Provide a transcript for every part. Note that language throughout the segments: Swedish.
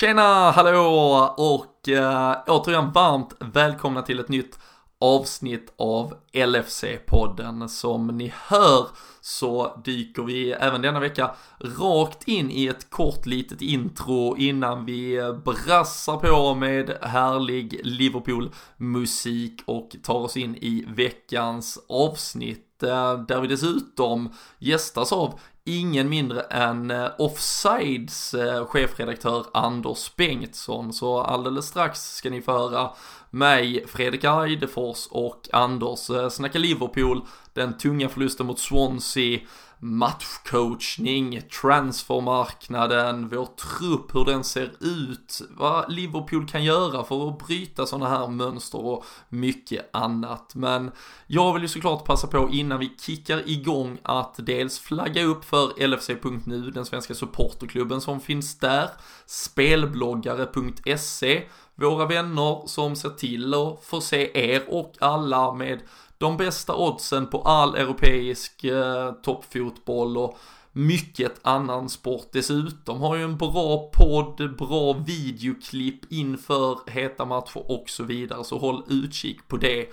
Tjena, hallå och äh, återigen varmt välkomna till ett nytt avsnitt av LFC-podden. Som ni hör så dyker vi även denna vecka rakt in i ett kort litet intro innan vi brassar på med härlig Liverpool-musik och tar oss in i veckans avsnitt eh, där vi dessutom gästas av ingen mindre än eh, Offsides eh, chefredaktör Anders Bengtsson. Så alldeles strax ska ni få höra mig, Fredrik Eidefors och Anders eh, snacka Liverpool, den tunga förlusten mot Swansea, matchcoachning, transfermarknaden, vår trupp, hur den ser ut, vad Liverpool kan göra för att bryta sådana här mönster och mycket annat. Men jag vill ju såklart passa på innan vi kickar igång att dels flagga upp för LFC.nu, den svenska supporterklubben som finns där, spelbloggare.se, våra vänner som ser till att förse er och alla med de bästa oddsen på all europeisk eh, toppfotboll och mycket annan sport dessutom. Har ju en bra podd, bra videoklipp inför heta matcher och så vidare, så håll utkik på det.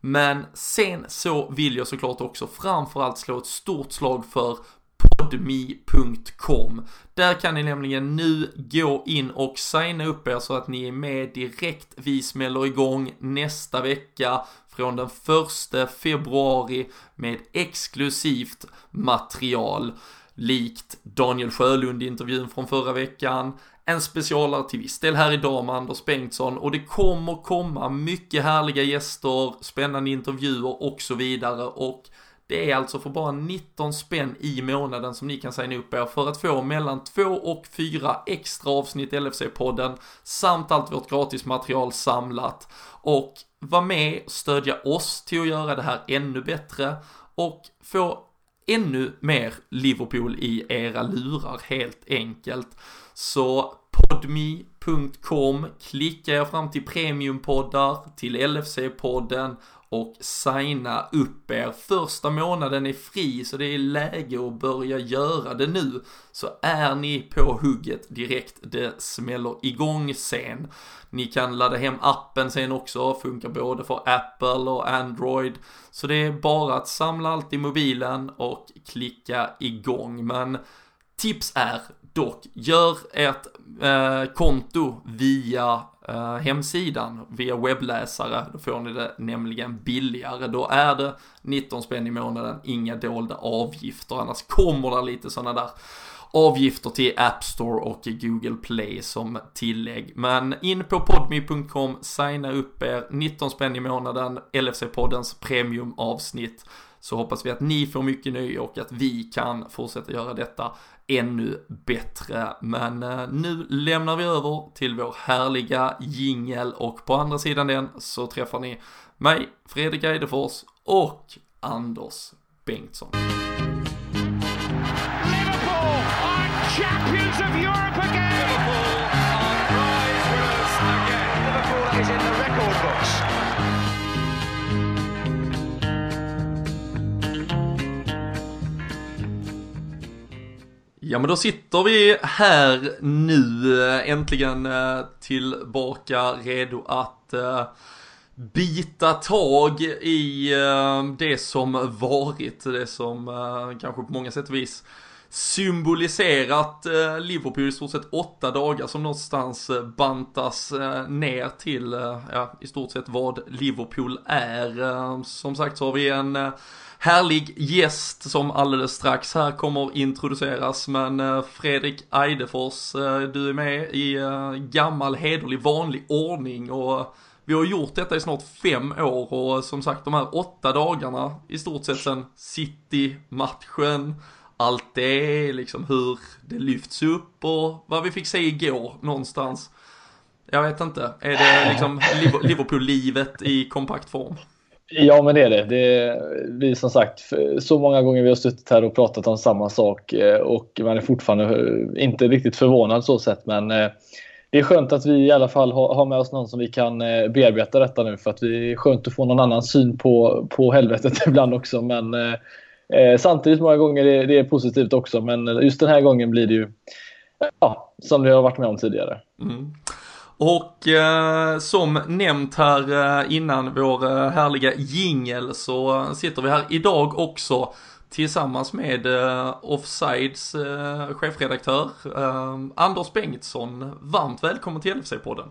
Men sen så vill jag såklart också framförallt slå ett stort slag för podmi.com. Där kan ni nämligen nu gå in och signa upp er så att ni är med direkt. Vi smäller igång nästa vecka från den första februari med exklusivt material. Likt Daniel Sjölund i intervjun från förra veckan, en specialare till viss del här idag med Anders Bengtsson. Och det kommer komma mycket härliga gäster, spännande intervjuer och så vidare. Och det är alltså för bara 19 spänn i månaden som ni kan signa upp er för att få mellan 2 och 4 extra avsnitt LFC-podden samt allt vårt gratismaterial samlat och vara med, stödja oss till att göra det här ännu bättre och få ännu mer Liverpool i era lurar helt enkelt. Så podme.com, klicka er fram till premiumpoddar, till LFC-podden och signa upp er. Första månaden är fri så det är läge att börja göra det nu. Så är ni på hugget direkt, det smäller igång sen. Ni kan ladda hem appen sen också, funkar både för Apple och Android. Så det är bara att samla allt i mobilen och klicka igång. Men tips är dock, gör ett eh, konto via Eh, hemsidan, via webbläsare. Då får ni det nämligen billigare. Då är det 19 spänn i månaden, inga dolda avgifter. Annars kommer det lite sådana där avgifter till App Store och Google Play som tillägg. Men in på podme.com, signa upp er, 19 spänn i månaden, LFC-poddens premiumavsnitt. Så hoppas vi att ni får mycket nöje och att vi kan fortsätta göra detta ännu bättre. Men eh, nu lämnar vi över till vår härliga jingel och på andra sidan den så träffar ni mig, Fredrik Eidefors och Anders Bengtsson. Ja men då sitter vi här nu eh, äntligen eh, tillbaka redo att eh, bita tag i det som varit, det som kanske på många sätt och vis symboliserat Liverpool i stort sett åtta dagar som någonstans bantas ner till, ja, i stort sett vad Liverpool är. Som sagt så har vi en härlig gäst som alldeles strax här kommer introduceras. Men eh, Fredrik Eidefors, eh, du är med i eh, gammal hederlig vanlig ordning och vi har gjort detta i snart fem år och som sagt de här åtta dagarna i stort sett sen City-matchen, allt det, liksom hur det lyfts upp och vad vi fick se igår någonstans. Jag vet inte, är det liksom Liverpool-livet i kompakt form? Ja, men det är det. det vi som sagt, så många gånger vi har suttit här och pratat om samma sak eh, och man är fortfarande eh, inte riktigt förvånad så sett. Men eh, det är skönt att vi i alla fall har med oss någon som vi kan bearbeta detta nu för att det är skönt att få någon annan syn på, på helvetet ibland också. Men eh, samtidigt många gånger det, det är positivt också. Men just den här gången blir det ju ja, som vi har varit med om tidigare. Mm. Och eh, som nämnt här eh, innan vår eh, härliga jingel så sitter vi här idag också tillsammans med eh, Offsides chefredaktör Anders Bengtsson. Varmt välkommen till LFC-podden.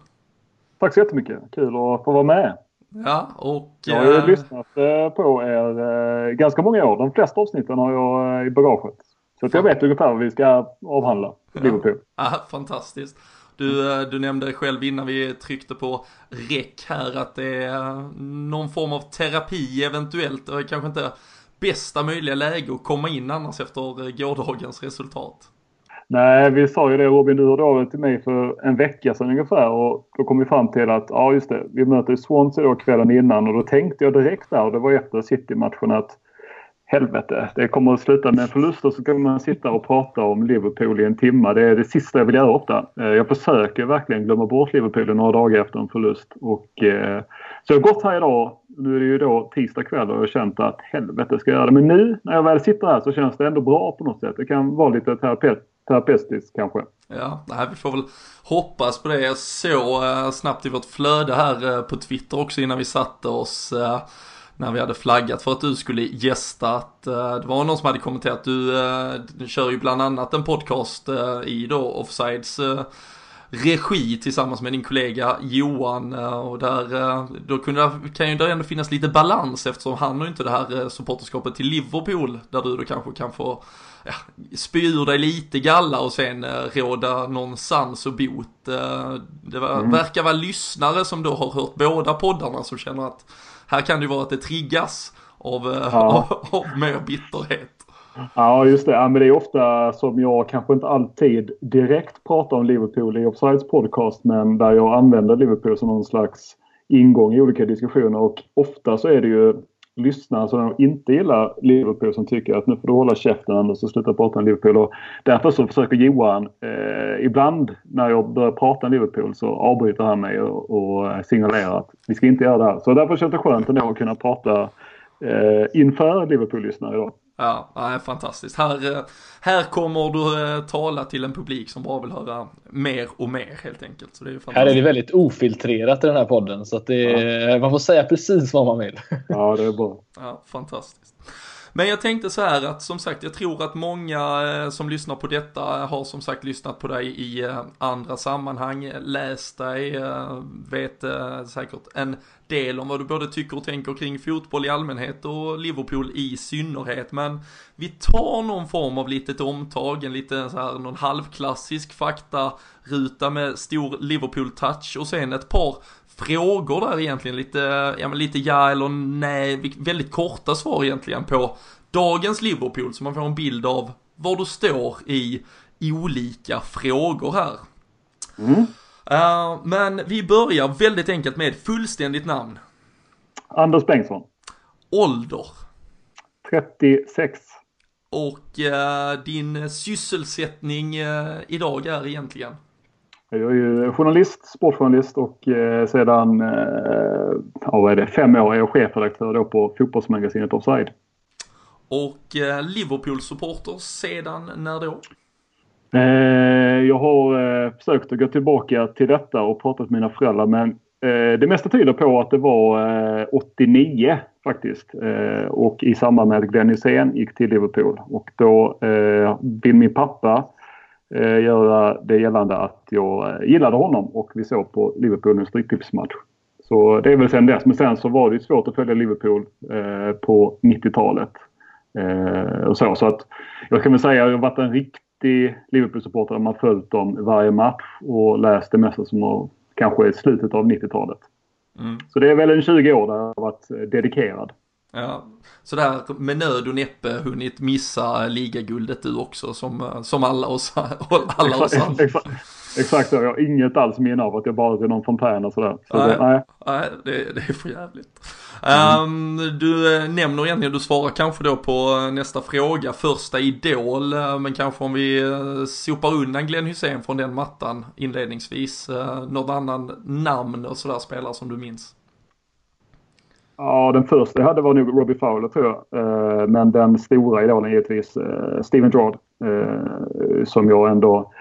Tack så jättemycket, kul att få vara med. Ja, och... Jag har ju lyssnat på er ganska många år. De flesta avsnitten har jag i bagaget. Så att jag vet ungefär vad vi ska avhandla. Liverpool. Ja, fantastiskt. Du, eh, du nämnde själv innan vi tryckte på räck här att det är eh, någon form av terapi eventuellt. Det är kanske inte bästa möjliga läge att komma in annars efter eh, gårdagens resultat. Nej, vi sa ju det Robin, du hörde av dig till mig för en vecka sedan ungefär och då kom vi fram till att ja just det, vi möter Swansea då kvällen innan och då tänkte jag direkt där och det var efter City-matchen att helvete, det kommer att sluta med en förlust och så kommer man sitta och prata om Liverpool i en timme. Det är det sista jag vill göra ofta. Eh, jag försöker verkligen glömma bort Liverpool några dagar efter en förlust. Och, eh, så jag har gått här idag. Nu är det ju då tisdag kväll och jag har känt att helvete ska jag göra det. Men nu när jag väl sitter här så känns det ändå bra på något sätt. Det kan vara lite terapeut terapeutiskt kanske. Ja, nej, vi får väl hoppas på det. Jag såg eh, snabbt i vårt flöde här eh, på Twitter också innan vi satte oss eh, när vi hade flaggat för att du skulle gästa. Att, eh, det var någon som hade kommenterat, du, eh, du kör ju bland annat en podcast eh, i då Offsides regi tillsammans med din kollega Johan och där då kunde, kan ju där ändå finnas lite balans eftersom han har ju inte det här supporterskapet till Liverpool där du då kanske kan få ja, spy ur dig lite galla och sen råda någon sans och bot. Det mm. verkar vara lyssnare som då har hört båda poddarna som känner att här kan det ju vara att det triggas av, eh, ja. av, av mer bitterhet. Ja, just det. Ja, men det är ofta som jag kanske inte alltid direkt pratar om Liverpool i Offsides podcast, men där jag använder Liverpool som någon slags ingång i olika diskussioner. Och ofta så är det ju lyssnare som inte gillar Liverpool som tycker att nu får du hålla käften Anders och sluta prata om Liverpool. Och därför så försöker Johan, eh, ibland när jag börjar prata om Liverpool så avbryter han mig och, och eh, signalerar att vi ska inte göra det här. Så därför känns det skönt ändå att kunna prata eh, inför Liverpool-lyssnare idag. Ja, ja, fantastiskt. Här, eh, här kommer du eh, tala till en publik som bara vill höra mer och mer helt enkelt. Så det är fantastiskt. Här är det väldigt ofiltrerat i den här podden så att det är, ja. man får säga precis vad man vill. Ja, det är bra. Ja, fantastiskt. Men jag tänkte så här att som sagt, jag tror att många eh, som lyssnar på detta har som sagt lyssnat på dig i eh, andra sammanhang, läst dig, eh, vet säkert en del om vad du både tycker och tänker kring fotboll i allmänhet och Liverpool i synnerhet. Men vi tar någon form av litet omtag, en lite så här någon halvklassisk faktaruta med stor Liverpool-touch och sen ett par frågor där egentligen, lite ja, men lite ja eller nej, väldigt korta svar egentligen på dagens Liverpool så man får en bild av var du står i olika frågor här. Mm. Uh, men vi börjar väldigt enkelt med fullständigt namn. Anders Bengtsson. Ålder? 36. Och uh, din sysselsättning uh, idag är egentligen? Jag är ju journalist, sportjournalist och eh, sedan eh, ja, vad är det, fem år är jag chefredaktör då på fotbollsmagasinet Offside. Och eh, Liverpool-supporter sedan när då? Eh, jag har eh, försökt att gå tillbaka till detta och pratat med mina föräldrar men det mesta tyder på att det var 89 faktiskt. och i samband med att Glenn Hysén gick till Liverpool. Och då vill min pappa eh, göra det gällande att jag eh, gillade honom och vi såg på Liverpool en stryktipsmatch. Så det är väl sen dess. Men sen så var det svårt att följa Liverpool eh, på 90-talet. Eh, och så, så att jag kan väl säga att jag har varit en riktig Liverpool-supporter. Man följt dem varje match och läst det mesta som har, kanske är slutet av 90-talet. Mm. Så det är väl en 20 år där jag har varit eh, dedikerad. Ja, sådär med nöd och näppe hunnit missa ligaguldet du också som, som alla oss, alla oss andra. Exakt, exakt, jag har inget alls minne av att jag bara till någon fontän och sådär. Så nej, det, nej. nej det, det, är för jävligt. Mm. Um, du eh, nämner egentligen, du svarar kanske då på nästa fråga, första idol, eh, men kanske om vi eh, sopar undan Glenn Hussein från den mattan inledningsvis, något annan namn och sådär spelare som du minns? Ja, den första jag hade var nog Robbie Fowler tror jag. Eh, men den stora idolen är givetvis eh, Steven Gerrard. Eh, som jag ändå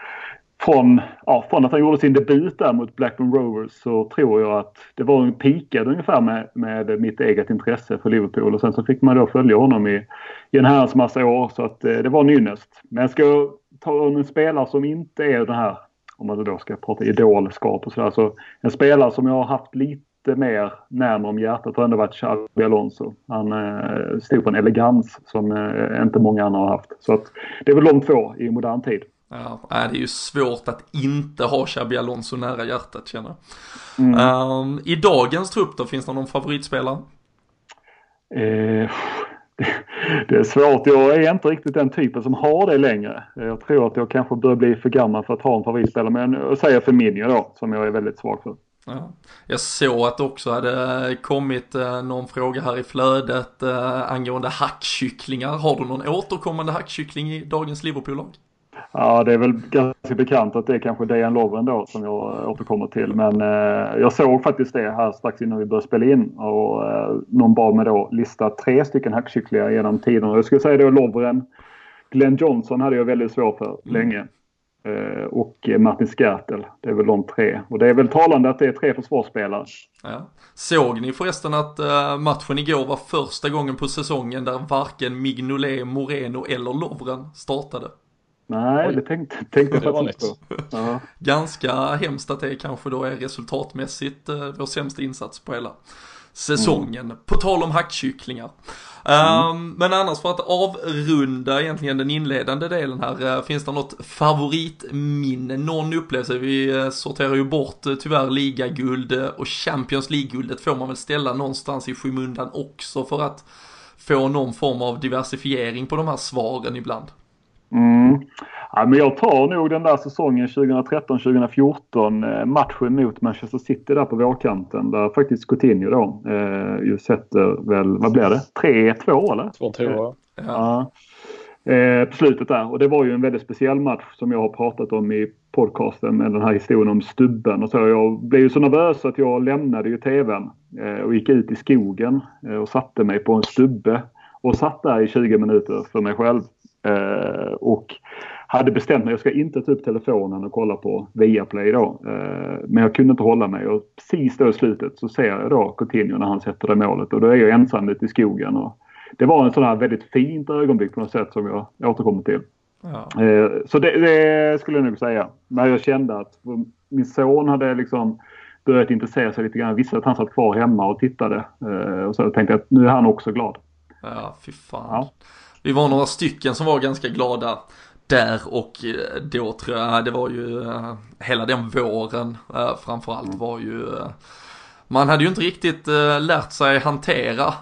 från, ja, från att han gjorde sin debut där mot Blackburn Rovers så tror jag att det var en pikad ungefär med, med mitt eget intresse för Liverpool. Och sen så fick man då följa honom i, i en herrans massa år. Så att eh, det var en ynnest. Men jag ska ta en spelare som inte är den här, om man då ska prata idolskap och sådär. Så en spelare som jag har haft lite mer närmare om hjärtat har ändå varit Xabi Alonso. Han eh, stod på en elegans som eh, inte många andra har haft. Så att det är väl de två i modern tid. Ja, det är ju svårt att inte ha Xabi Alonso nära hjärtat känner jag. Mm. Um, I dagens trupp då, finns det någon favoritspelare? Eh, det är svårt. Jag är inte riktigt den typen som har det längre. Jag tror att jag kanske börjar bli för gammal för att ha en favoritspelare. Men jag säger Firmino då, som jag är väldigt svag för. Ja. Jag såg att det också hade kommit eh, någon fråga här i flödet eh, angående hackkycklingar. Har du någon återkommande hackkyckling i dagens Liverpool-lag? Ja, det är väl ganska bekant att det är kanske Dejan Lovren då som jag återkommer till. Men eh, jag såg faktiskt det här strax innan vi började spela in och eh, någon bad mig då lista tre stycken hackkycklingar genom tiden. Jag skulle säga då Lovren. Glenn Johnson hade jag väldigt svårt för mm. länge. Eh, och Martin Skertel. Det är väl de tre. Och det är väl talande att det är tre försvarsspelare. Ja. Såg ni förresten att uh, matchen igår var första gången på säsongen där varken Mignolet, Moreno eller Lovren startade? Nej, Oj. det tänkte, tänkte jag faktiskt på. Ja. Ganska hemskt att det kanske då är resultatmässigt uh, vår sämsta insats på hela säsongen. Mm. På tal om hackkycklingar. Mm. Um, men annars för att avrunda egentligen den inledande delen här, uh, finns det något favoritminne, någon upplevelse? Vi uh, sorterar ju bort uh, tyvärr ligaguld och Champions League-guldet får man väl ställa någonstans i skymundan också för att få någon form av diversifiering på de här svaren ibland. Mm. Ja, men jag tar nog den där säsongen 2013-2014 eh, matchen mot Manchester City där på vårkanten där faktiskt Coutinho då eh, ju sätter väl, vad blir det? 3-2 eller? 2-3 ja. ja. Eh, på slutet där och det var ju en väldigt speciell match som jag har pratat om i podcasten med den här historien om stubben och så. Jag blev ju så nervös att jag lämnade ju tvn eh, och gick ut i skogen eh, och satte mig på en stubbe och satt där i 20 minuter för mig själv. Eh, och hade bestämt mig, jag ska inte ta upp telefonen och kolla på Viaplay då. Eh, men jag kunde inte hålla mig och precis då i slutet så ser jag då Coutinho när han sätter det målet och då är jag ensam ute i skogen. Och det var en sån här väldigt fint ögonblick på något sätt som jag återkommer till. Ja. Eh, så det, det, skulle jag nog säga. När jag kände att min son hade liksom börjat intressera sig lite grann. Jag visste att han satt kvar hemma och tittade. Och så tänkte jag att nu är han också glad. Ja, fy fan. Ja vi var några stycken som var ganska glada där och eh, då tror jag det var ju uh, hela den våren uh, framförallt mm. var ju man hade ju inte riktigt lärt sig hantera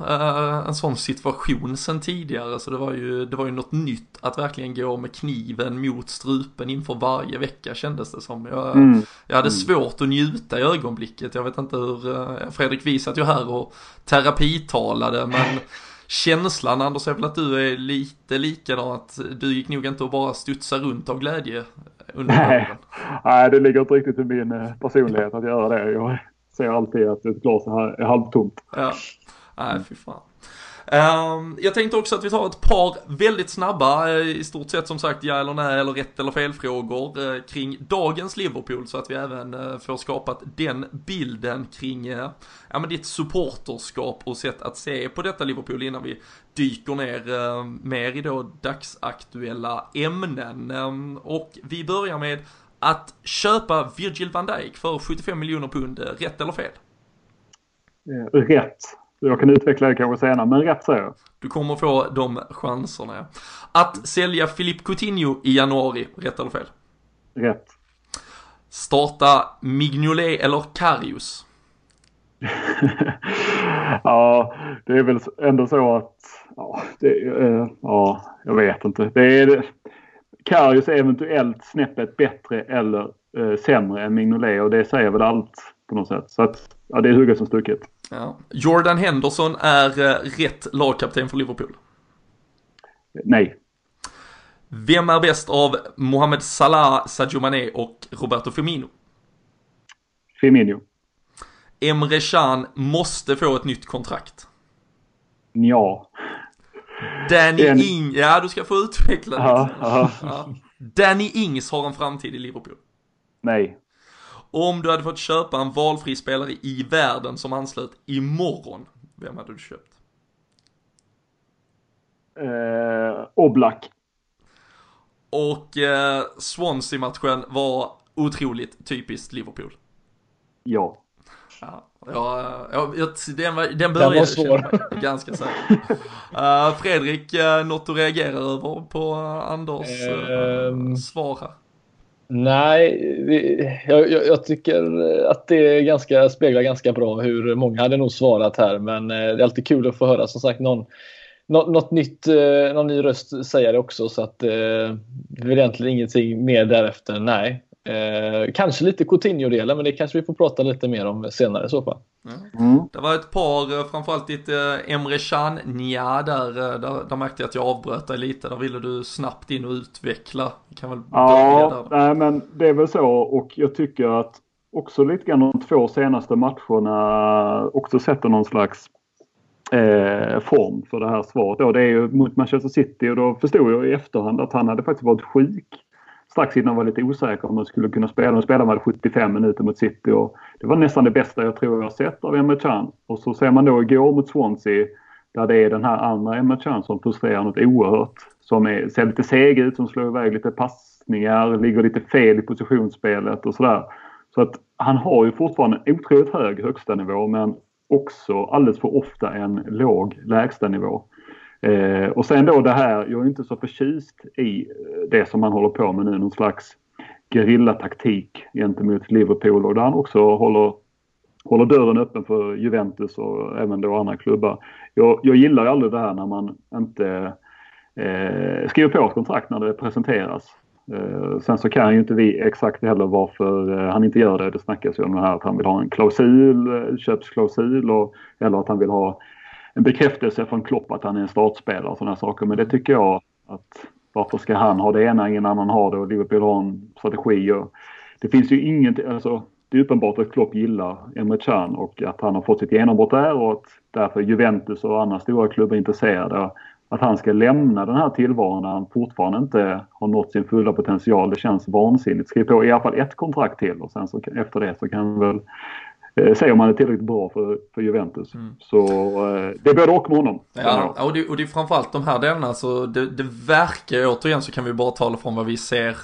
en sån situation sen tidigare så det var, ju, det var ju något nytt att verkligen gå med kniven mot strupen inför varje vecka kändes det som. Jag, mm. jag hade mm. svårt att njuta i ögonblicket. Jag vet inte hur, Fredrik visat ju här och terapitalade men känslan Anders är väl att du är lite likadan, att du gick nog inte att bara studsa runt av glädje under Nej. Nej, det ligger inte riktigt i min eh, personlighet att göra det. Jag ser alltid att ett glas är halvtomt. Ja, nej fy fan. Ehm, jag tänkte också att vi tar ett par väldigt snabba, eh, i stort sett som sagt ja eller nej eller rätt eller fel frågor eh, kring dagens Liverpool så att vi även eh, får skapat den bilden kring ja, men ditt supporterskap och sätt att se på detta Liverpool innan vi dyker ner mer i då dagsaktuella ämnen. Ehm, och vi börjar med att köpa Virgil van Dijk för 75 miljoner pund, rätt eller fel? Rätt. Jag kan utveckla det kanske senare, men rätt säger jag. Du kommer få de chanserna. Att sälja Filip Coutinho i januari, rätt eller fel? Rätt. Starta Mignolet eller Karius? ja, det är väl ändå så att... Ja, det, äh, ja jag vet inte. Det är, Karius är eventuellt snäppet bättre eller äh, sämre än Mignolet och det säger väl allt på något sätt. Så att, ja, det är hugget som stucket. Ja. Jordan Henderson är eh, rätt lagkapten för Liverpool? Nej. Vem är bäst av Mohamed Salah, Sadio Mané och Roberto Firmino? Firmino. Emre Can måste få ett nytt kontrakt. Ja. Danny Den... Ing, ja du ska få utveckla ja, ja. ja. Danny Ings har en framtid i Liverpool. Nej. Om du hade fått köpa en valfri spelare i världen som anslöt imorgon, vem hade du köpt? Eh, Oblak. Och eh, Swansea-matchen var otroligt typiskt Liverpool. Ja. Ja, ja, ja den, var, den började den var svår. ganska säker. Uh, Fredrik, uh, något att reagera över på uh, Anders uh, svar här? Nej, jag, jag, jag, tycker att det ganska, speglar ganska bra hur många hade nog svarat här. Men eh, det är alltid kul att få höra som sagt någon, något, något nytt, eh, någon ny röst säga det också. Så att eh, det är egentligen ingenting mer därefter. Nej, Eh, kanske lite Coutinho-delen, men det kanske vi får prata lite mer om senare i så fall. Mm. Det var ett par, eh, framförallt ditt eh, Emre Can nja där, eh, där, där märkte jag att jag avbröt dig lite. Där ville du snabbt in och utveckla. kan väl ja, nej, men det är väl så och jag tycker att också lite grann de två senaste matcherna också sätter någon slags eh, form för det här svaret. Då. Det är ju mot Manchester City och då förstod jag i efterhand att han hade faktiskt varit sjuk strax innan var lite osäker om man skulle kunna spela. De spelade man 75 minuter mot City och det var nästan det bästa jag tror jag har sett av Emre Can. Och så ser man då igår mot Swansea där det är den här andra Emre Can som frustrerar något oerhört. Som är, ser lite seg ut, som slår iväg lite passningar, ligger lite fel i positionsspelet och sådär. Så att han har ju fortfarande en otroligt hög högsta nivå men också alldeles för ofta en låg lägsta nivå. Eh, och sen då det här, jag är inte så förtjust i eh, det som man håller på med nu, någon slags gerillataktik gentemot Liverpool och där han också håller, håller dörren öppen för Juventus och även då andra klubbar. Jag, jag gillar ju aldrig det här när man inte eh, skriver på ett kontrakt när det presenteras. Eh, sen så kan ju inte vi exakt heller varför eh, han inte gör det. Det snackas ju om det här att han vill ha en klausul, eh, köpsklausul och, eller att han vill ha en bekräftelse från Klopp att han är en startspelare och sådana saker. Men det tycker jag att varför ska han ha det ena, ingen annan har det och Liverpool har en strategi. Och det finns ju inget, alltså det är uppenbart att Klopp gillar Emre Can och att han har fått sitt genombrott där och att därför Juventus och andra stora klubbar är intresserade. Att han ska lämna den här tillvaron när han fortfarande inte har nått sin fulla potential. Det känns vansinnigt. Skriv på i alla fall ett kontrakt till och sen så efter det så kan väl eh, se om han är tillräckligt bra för, för Juventus. Mm. Så eh, det är både och med honom. Ja, och det, och det är framförallt de här delarna, så det, det verkar återigen så kan vi bara tala från vad vi ser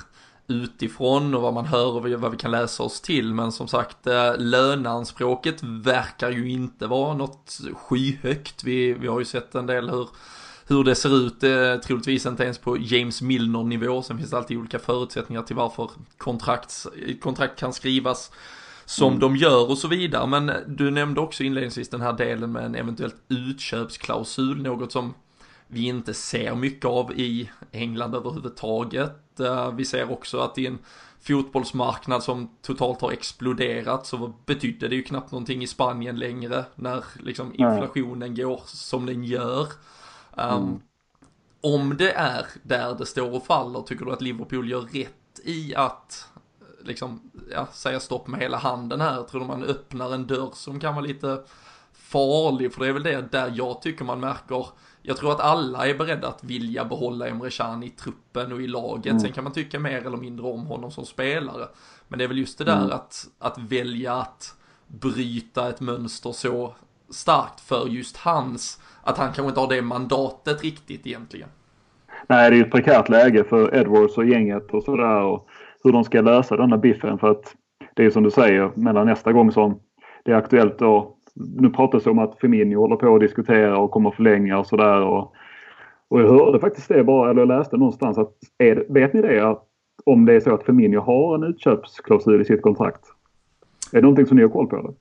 utifrån och vad man hör och vad vi kan läsa oss till. Men som sagt, eh, löneanspråket verkar ju inte vara något skyhögt. Vi, vi har ju sett en del hur hur det ser ut, eh, troligtvis inte ens på James Milner nivå. Sen finns det alltid olika förutsättningar till varför kontrakt, kontrakt kan skrivas som mm. de gör och så vidare. Men du nämnde också inledningsvis den här delen med en eventuellt utköpsklausul, något som vi inte ser mycket av i England överhuvudtaget. Eh, vi ser också att i en fotbollsmarknad som totalt har exploderat så betydde det ju knappt någonting i Spanien längre när liksom inflationen går som den gör. Um, mm. Om det är där det står och faller, tycker du att Liverpool gör rätt i att liksom, ja, säga stopp med hela handen här? Tror du man öppnar en dörr som kan vara lite farlig? För det är väl det där jag tycker man märker jag tror att alla är beredda att vilja behålla Emre Can i truppen och i laget. Mm. Sen kan man tycka mer eller mindre om honom som spelare. Men det är väl just det där mm. att, att välja att bryta ett mönster så starkt för just hans, att han kanske inte har det mandatet riktigt egentligen. Nej, det är ju ett prekärt läge för Edwards och gänget och sådär hur de ska lösa den här biffen. För att det är som du säger, mellan nästa gång som det är aktuellt då. Nu pratas det om att Firmino håller på att diskutera och kommer förlänga och sådär. Och, och jag hörde faktiskt det bara, eller jag läste någonstans att är, vet ni det? Att om det är så att Firmino har en utköpsklausul i sitt kontrakt. Är det någonting som ni har koll på? Eller?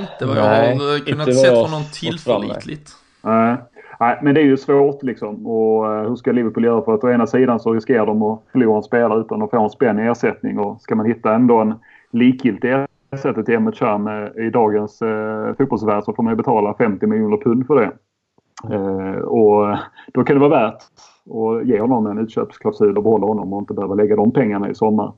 Inte vad jag har kunnat se från någon tillförlitligt. Nej. Nej, men det är ju svårt liksom. Och eh, hur ska Liverpool göra? För att å ena sidan så riskerar de att förlora en spelare utan att få en spänn i ersättning. Och ska man hitta ändå en likgiltig ersättning till Emmet Can eh, i dagens eh, fotbollsvärld så får man ju betala 50 miljoner pund för det. Eh, och eh, då kan det vara värt att ge honom en utköpsklausul och behålla honom och inte behöva lägga de pengarna i sommar.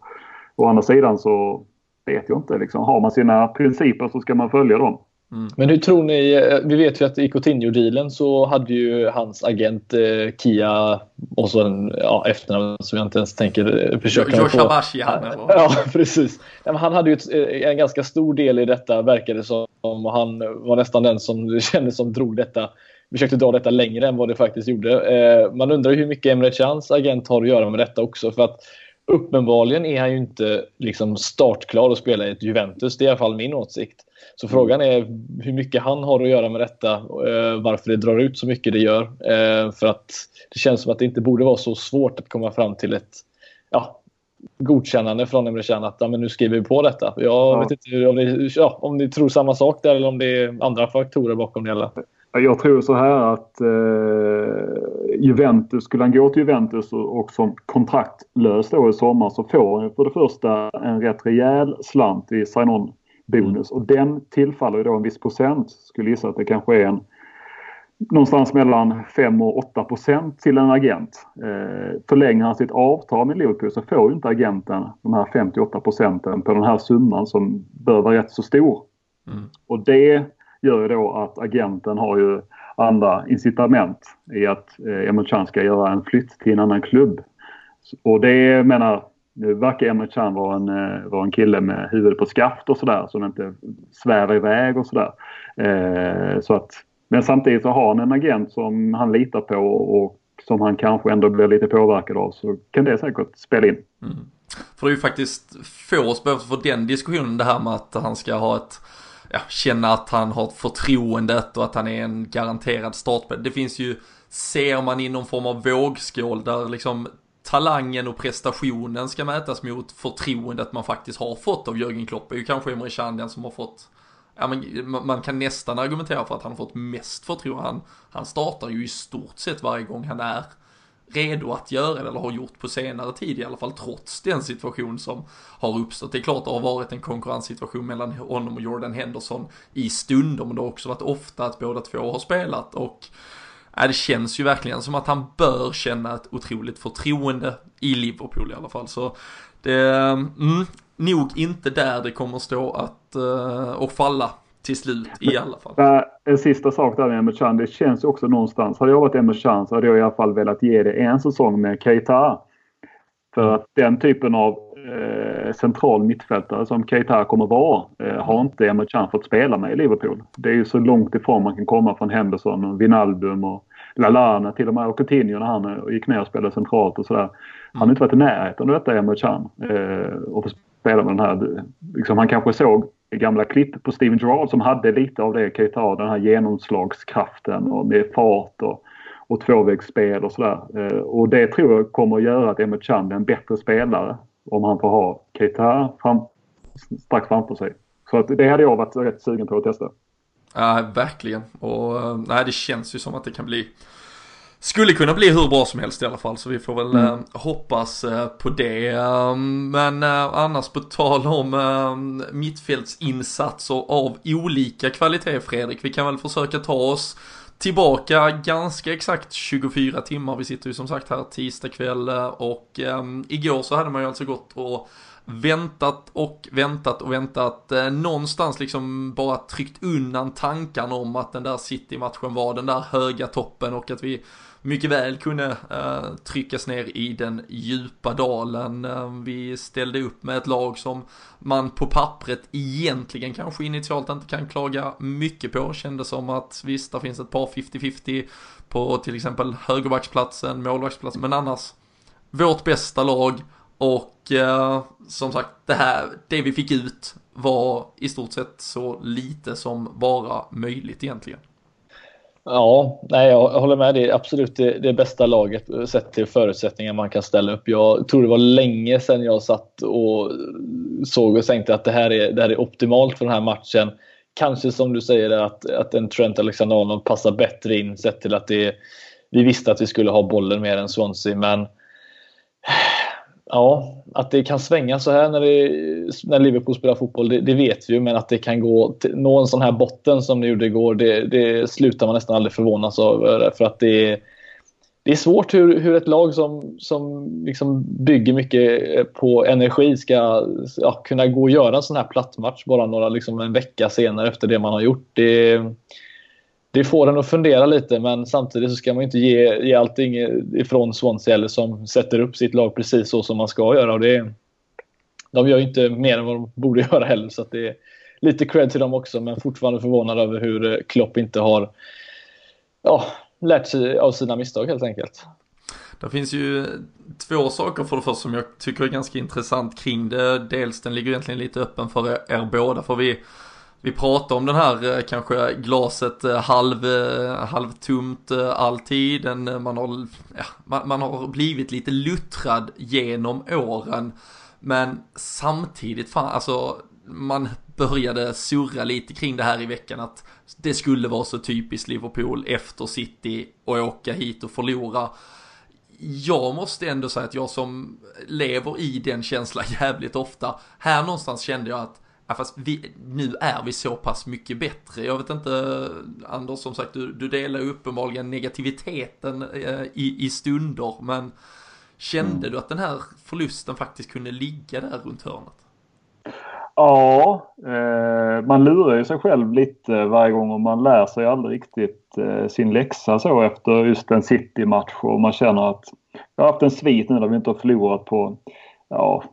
Å andra sidan så vet jag inte. Liksom. Har man sina principer så ska man följa dem. Mm. Men hur tror ni, eh, vi vet ju att i Coutinho-dealen så hade ju hans agent eh, Kia och så en ja, efternamn som jag inte ens tänker eh, försöka Josh Abashian Ja, precis. han hade ju eh, en ganska stor del i detta verkade det som och han var nästan den som kändes som drog detta försökte dra detta längre än vad det faktiskt gjorde. Man undrar hur mycket Emre Chans agent har att göra med detta också. För att uppenbarligen är han ju inte liksom startklar att spela i ett Juventus. Det är i alla fall min åsikt. Så frågan är hur mycket han har att göra med detta. Eh, varför det drar ut så mycket det gör. Eh, för att det känns som att det inte borde vara så svårt att komma fram till ett ja, godkännande från Emre Can att ja, men nu skriver vi på detta. Jag ja. vet inte om ni, ja, om ni tror samma sak där eller om det är andra faktorer bakom det hela. Jag tror så här att eh, Juventus, skulle han gå till Juventus och, och som kontraktlös då i sommar så får han för det första en rätt rejäl slant i sign-on bonus och den tillfaller ju då en viss procent. Skulle gissa att det kanske är en någonstans mellan 5 och 8 procent till en agent. Eh, förlänger han sitt avtal med Liverpool så får ju inte agenten de här 58 procenten på den här summan som bör vara rätt så stor. Mm. Och det gör ju då att agenten har ju andra incitament i att eh, Emre Can ska göra en flytt till en annan klubb. Och det menar, nu verkar Emre Can vara en, eh, vara en kille med huvudet på skaft och sådär som inte svävar iväg och sådär. Eh, så att, men samtidigt så har han en agent som han litar på och som han kanske ändå blir lite påverkad av så kan det säkert spela in. Mm. För det är ju faktiskt få som behöver få den diskussionen det här med att han ska ha ett ja, känna att han har förtroendet och att han är en garanterad startspelare. Det finns ju, ser man i någon form av vågskål där liksom talangen och prestationen ska mätas mot förtroendet man faktiskt har fått av Jörgen Klopp. Det är ju kanske Emre Can den som har fått Ja, men man kan nästan argumentera för att han har fått mest förtroende. Han, han startar ju i stort sett varje gång han är redo att göra det, eller har gjort på senare tid i alla fall, trots den situation som har uppstått. Det är klart det har varit en konkurrenssituation mellan honom och Jordan Henderson i stunder, men det har också varit ofta att båda två har spelat och Ja, det känns ju verkligen som att han bör känna ett otroligt förtroende i Liverpool i alla fall. Så det är mm, nog inte där det kommer stå att, eh, och falla till slut i alla fall. En sista sak där med Emre Can. Det känns ju också någonstans. Hade jag varit Emre Can så hade jag i alla fall velat ge det en säsong med Keita. För att den typen av eh, central mittfältare som Keita kommer vara eh, har inte Emre Can fått spela med i Liverpool. Det är ju så långt ifrån man kan komma från Henderson och Wijnaldum och Lalana till och med och Coutinho när han gick ner och spelade centralt och sådär. Han har inte varit i närheten av detta Emre Can. Eh, och spela med den här. Liksom, han kanske såg gamla klipp på Steven Gerrard som hade lite av det Keita, den här genomslagskraften och med fart och, och tvåvägsspel och sådär. Eh, och det tror jag kommer att göra att Emre Can är en bättre spelare om han får ha Keita fram, strax framför sig. Så att det hade jag varit rätt sugen på att testa. Ja, verkligen. Och eh, nej, det känns ju som att det kan bli skulle kunna bli hur bra som helst i alla fall så vi får väl mm. eh, hoppas eh, på det. Um, men eh, annars på tal om eh, mittfältsinsatser av olika kvalitet Fredrik, vi kan väl försöka ta oss tillbaka ganska exakt 24 timmar. Vi sitter ju som sagt här tisdag kväll och um, igår så hade man ju alltså gått och väntat och väntat och väntat. Eh, någonstans liksom bara tryckt undan tankarna om att den där City-matchen var den där höga toppen och att vi mycket väl kunde eh, tryckas ner i den djupa dalen. Eh, vi ställde upp med ett lag som man på pappret egentligen kanske initialt inte kan klaga mycket på. Kändes som att visst, det finns ett par 50-50 på till exempel högerbacksplatsen, målvaktsplatsen, men annars vårt bästa lag och eh, som sagt, det här, det vi fick ut var i stort sett så lite som bara möjligt egentligen. Ja, nej, jag håller med. Det är absolut det, det bästa laget eh, sett till förutsättningar man kan ställa upp. Jag tror det var länge sedan jag satt och såg och tänkte att det här är, det här är optimalt för den här matchen. Kanske som du säger att, att en Trent Alexander-Arnold passar bättre in sett till att det, vi visste att vi skulle ha bollen mer än Swansea. Men Ja, att det kan svänga så här när, det, när Liverpool spelar fotboll, det, det, vet vi ju. Men att det kan gå nå en sån här botten som det gjorde igår, det, det slutar man nästan aldrig förvånas över. För att det, det är svårt hur, hur ett lag som, som liksom bygger mycket på energi ska ja, kunna gå och göra en sån här plattmatch bara några, liksom en vecka senare efter det man har gjort. Det, det får en att fundera lite men samtidigt så ska man inte ge, ge allting ifrån Swansea eller som sätter upp sitt lag precis så som man ska göra. Och det, de gör ju inte mer än vad de borde göra heller så det är lite cred till dem också men fortfarande förvånad över hur eh, Klopp inte har ja, lärt sig av sina misstag helt enkelt. Det finns ju två saker för det första som jag tycker är ganska intressant kring det. Dels den ligger egentligen lite öppen för er, er båda för vi vi pratar om den här eh, kanske glaset eh, halv, eh, halvtomt alltid. Man har, ja, man, man har blivit lite luttrad genom åren. Men samtidigt, fan, alltså man började surra lite kring det här i veckan att det skulle vara så typiskt Liverpool efter City och åka hit och förlora. Jag måste ändå säga att jag som lever i den känslan jävligt ofta, här någonstans kände jag att Ja, fast vi, nu är vi så pass mycket bättre. Jag vet inte, Anders, som sagt, du, du delar uppenbarligen negativiteten eh, i, i stunder, men kände mm. du att den här förlusten faktiskt kunde ligga där runt hörnet? Ja, eh, man lurar ju sig själv lite varje gång och man lär sig aldrig riktigt eh, sin läxa så efter just en City-match och man känner att jag har haft en svit nu där vi inte har förlorat på ja,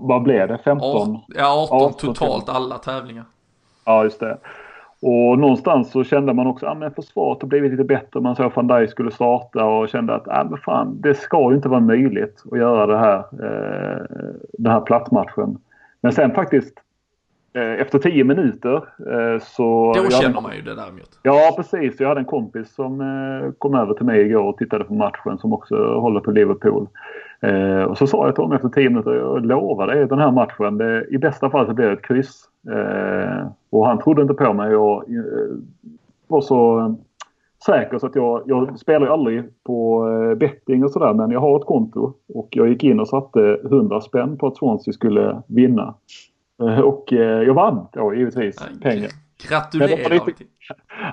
vad blev det? 15? Ja, 18, 18 totalt alla tävlingar. Ja, just det. Och någonstans så kände man också att ah, försvaret har blivit lite bättre. Man såg att van Dijk skulle starta och kände att ah, men fan, det ska ju inte vara möjligt att göra det här, eh, den här plattmatchen. Men sen faktiskt eh, efter tio minuter eh, så... Då känner man ju det däremot. Ja precis. Jag hade en kompis som eh, kom över till mig igår och tittade på matchen som också håller på Liverpool. Eh, och så sa jag till honom efter 10 minuter, jag lovar dig den här matchen, det, i bästa fall så blir det ett kryss. Eh, och han trodde inte på mig och eh, var så säker så att jag, jag spelar ju aldrig på eh, betting och sådär men jag har ett konto och jag gick in och satte 100 spänn på att Swansea skulle vinna. Eh, och eh, jag vann då givetvis pengar. Gratulerar! Lite,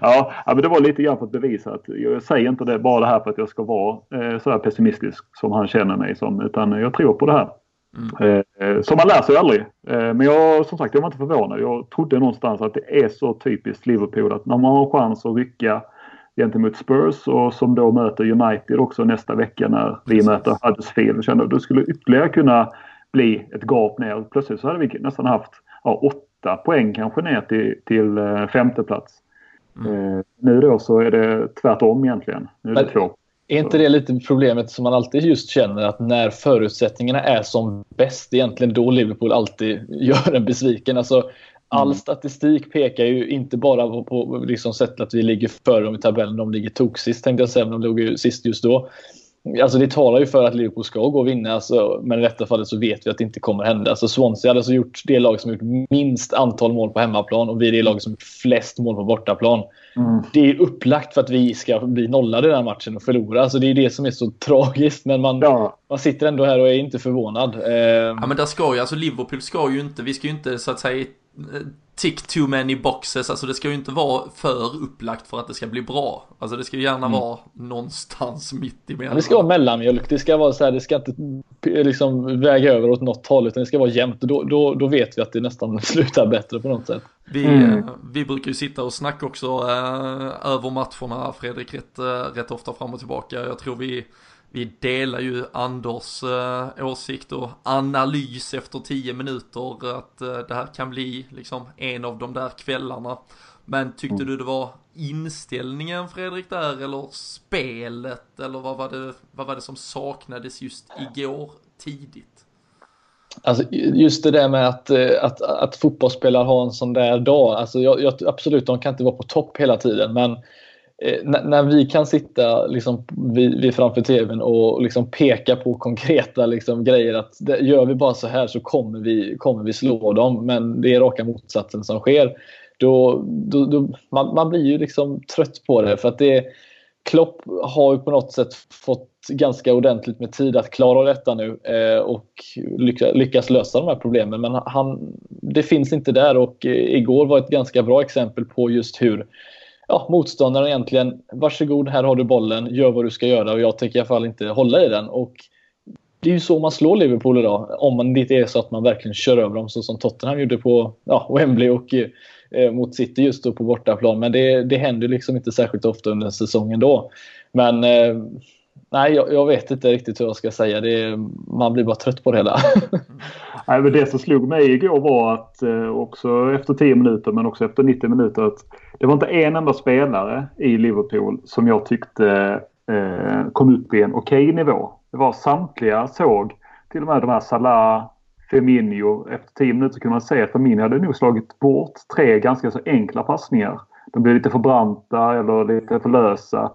ja, men det var lite grann för att bevisa att jag säger inte det bara det här för att jag ska vara eh, så här pessimistisk som han känner mig som utan jag tror på det här. Mm. Eh, så man lär sig aldrig. Eh, men jag, som sagt, jag var inte förvånad. Jag trodde någonstans att det är så typiskt Liverpool att när man har chans att rycka gentemot Spurs och som då möter United också nästa vecka när vi möter Huddersfield. Kände att det skulle ytterligare kunna bli ett gap ner. Plötsligt så hade vi nästan haft ja, åtta poäng kanske ner till, till eh, femte plats. Mm. Eh, nu då så är det tvärtom egentligen. Nu är det två. Är inte det lite problemet som man alltid just känner att när förutsättningarna är som bäst, egentligen då Liverpool alltid gör en besviken. Alltså, all mm. statistik pekar ju inte bara på, på liksom sättet att vi ligger före dem i tabellen, de ligger toksist tänkte jag säga, men de låg ju sist just då. Alltså det talar ju för att Liverpool ska gå och vinna, alltså, men i detta fallet så vet vi att det inte kommer hända. Alltså Swansea hade alltså gjort det lag som gjort minst antal mål på hemmaplan och vi är det lag som gjort flest mål på bortaplan. Mm. Det är upplagt för att vi ska bli nollade i den här matchen och förlora. Alltså det är det som är så tragiskt, men man, ja. man sitter ändå här och är inte förvånad. Ja men där ska ju, alltså Liverpool ska ju inte, vi ska ju inte så att säga tick too many boxes, alltså det ska ju inte vara för upplagt för att det ska bli bra. Alltså det ska ju gärna mm. vara någonstans mitt emellan. Det ska vara mellanmjölk, det ska vara så här, det ska inte liksom väga över åt något håll utan det ska vara jämnt och då, då, då vet vi att det nästan slutar bättre på något sätt. Vi, mm. vi brukar ju sitta och snacka också äh, över matcherna, Fredrik, rätt, äh, rätt ofta fram och tillbaka. Jag tror vi vi delar ju Anders eh, åsikt och analys efter tio minuter att eh, det här kan bli liksom en av de där kvällarna. Men tyckte mm. du det var inställningen Fredrik där eller spelet eller vad var det, vad var det som saknades just igår tidigt? Alltså just det där med att, eh, att, att fotbollsspelare har en sån där dag. Alltså jag, jag, absolut, de kan inte vara på topp hela tiden men Eh, när vi kan sitta liksom, vi, vi framför tvn och liksom peka på konkreta liksom, grejer att det, gör vi bara så här så kommer vi, kommer vi slå dem. Men det är raka motsatsen som sker. Då, då, då man, man, blir ju liksom trött på det. för att det Klopp har ju på något sätt fått ganska ordentligt med tid att klara detta nu eh, och lyckas, lösa de här problemen. Men han, det finns inte där och eh, igår var ett ganska bra exempel på just hur ja, motståndaren egentligen, varsågod, här har du bollen, gör vad du ska göra och jag tänker i alla fall inte hålla i den. Och det är ju så man slår Liverpool idag. Om man inte är så att man verkligen kör över dem så som Tottenham gjorde på ja, Wembley och eh, mot City just då på bortaplan. Men det, det händer liksom inte särskilt ofta under säsongen då. Men eh, nej, jag, jag, vet inte riktigt hur jag ska säga. Det, man blir bara trött på det hela. nej, men det som slog mig igår var att eh, också efter 10 minuter men också efter 90 minuter att det var inte en enda spelare i Liverpool som jag tyckte eh, kom upp i en okej okay nivå. Det var samtliga såg, till och med de här Salah, Firmino. Efter 10 minuter kunde man se att Firmino hade nog slagit bort tre ganska så enkla passningar. De blev lite för branta eller lite för lösa.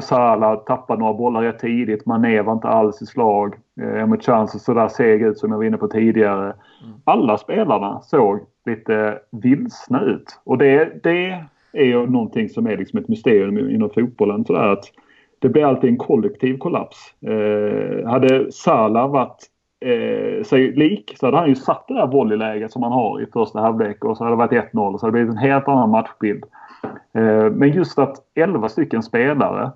Salah tappade några bollar rätt tidigt. Mané var inte alls i slag. Eh, Emma Chance såg där seg ut som jag var inne på tidigare. Mm. Alla spelarna såg lite vilsna ut. Och det, det är ju någonting som är liksom ett mysterium inom fotbollen. Sådär att det blir alltid en kollektiv kollaps. Eh, hade Salah varit eh, sig lik så hade han ju satt det där volleyläget som han har i första halvlek och så hade det varit 1-0 och så hade det blivit en helt annan matchbild. Eh, men just att 11 stycken spelare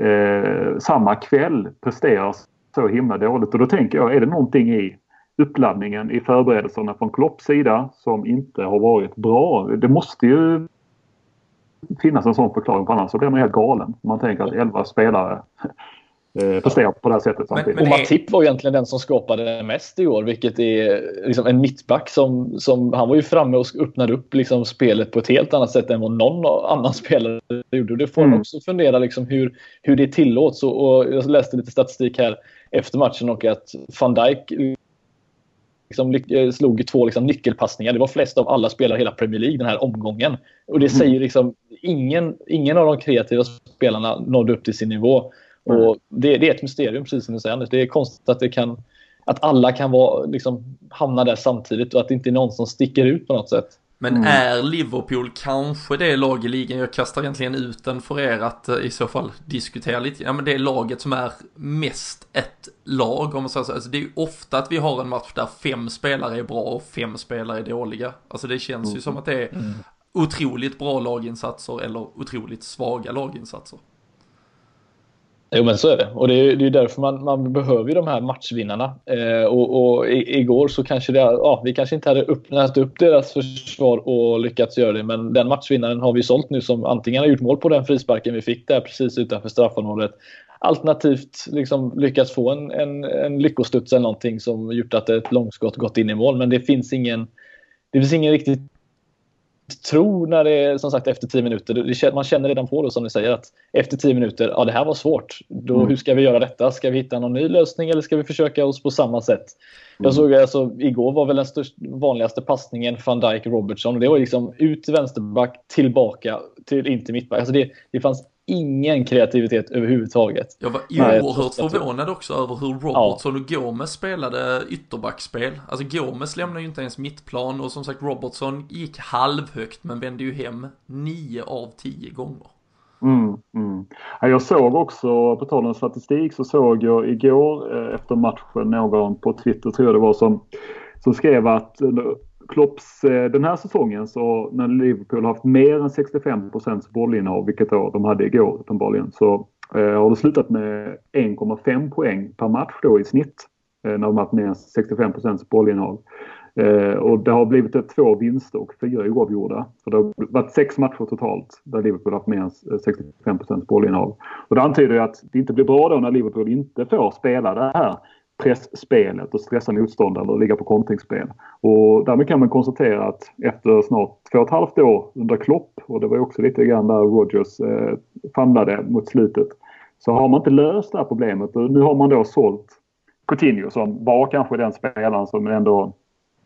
eh, samma kväll presterar så himla dåligt och då tänker jag, är det någonting i uppladdningen i förberedelserna från Klopps sida som inte har varit bra? Det måste ju finnas en sån förklaring. På annars så blir man helt galen. Man tänker att 11 spelare eh, presterar på det här sättet samtidigt. Men, men och Matip var egentligen den som skapade mest i år, vilket är liksom en mittback som, som han var ju framme och öppnade upp liksom spelet på ett helt annat sätt än vad någon annan spelare gjorde. det får mm. också fundera liksom hur, hur det tillåts. Och, och jag läste lite statistik här efter matchen och att van Dijk liksom, eh, slog två liksom, nyckelpassningar. Det var flest av alla spelare i hela Premier League den här omgången. Och det mm. säger liksom ingen, ingen av de kreativa spelarna nådde upp till sin nivå. Och det, det är ett mysterium, precis som du säger Anders. Det är konstigt att, det kan, att alla kan vara, liksom, hamna där samtidigt och att det inte är någon som sticker ut på något sätt. Men mm. är Liverpool kanske det lag i ligan, jag kastar egentligen ut den för er att eh, i så fall diskutera lite, ja men det är laget som är mest ett lag om man säger så. Alltså det är ju ofta att vi har en match där fem spelare är bra och fem spelare är dåliga. Alltså det känns mm. ju som att det är mm. otroligt bra laginsatser eller otroligt svaga laginsatser. Jo men så är det. Och det är, det är därför man, man behöver de här matchvinnarna. Eh, och, och i, igår så kanske det, ja, vi kanske inte hade öppnat upp deras försvar och lyckats göra det. Men den matchvinnaren har vi sålt nu som antingen har gjort mål på den frisparken vi fick där precis utanför straffområdet. Alternativt liksom lyckats få en, en, en lyckostuds eller någonting som gjort att ett långskott gått in i mål. Men det finns ingen, det finns ingen riktigt tro när det är som sagt efter 10 minuter. Man känner redan på det som ni säger att efter 10 minuter, ja det här var svårt. Då, mm. Hur ska vi göra detta? Ska vi hitta någon ny lösning eller ska vi försöka oss på samma sätt? Mm. Jag såg alltså, igår var väl den största, vanligaste passningen van Dijk Robertson. Det var liksom ut till vänsterback, tillbaka till in till mittback. Alltså det, det fanns ingen kreativitet överhuvudtaget. Jag var oerhört förvånad också över hur Robertson och Gomes spelade ytterbackspel. Alltså Gomes lämnade ju inte ens mittplan och som sagt Robertson gick halvhögt men vände ju hem nio av tio gånger. Mm, mm. Jag såg också, på tal om statistik, så såg jag igår eh, efter matchen någon på Twitter tror jag det var som, som skrev att Klopps eh, den här säsongen så när Liverpool har haft mer än 65 procents bollinnehav, vilket då de hade igår uppenbarligen, så eh, har det slutat med 1,5 poäng per match då i snitt. Eh, när de har haft mer än 65 procents bollinnehav. Och det har blivit två vinster och fyra oavgjorda. Så det har varit sex matcher totalt där Liverpool har haft mer än 65 procents bollinnehav. Och det antyder ju att det inte blir bra då när Liverpool inte får spela det här pressspelet och stressa motståndare och ligga på kontringsspel. Och därmed kan man konstatera att efter snart två och ett halvt år under Klopp och det var också lite grann där Rogers eh, famlade mot slutet. Så har man inte löst det här problemet och nu har man då sålt Coutinho som var kanske den spelaren som ändå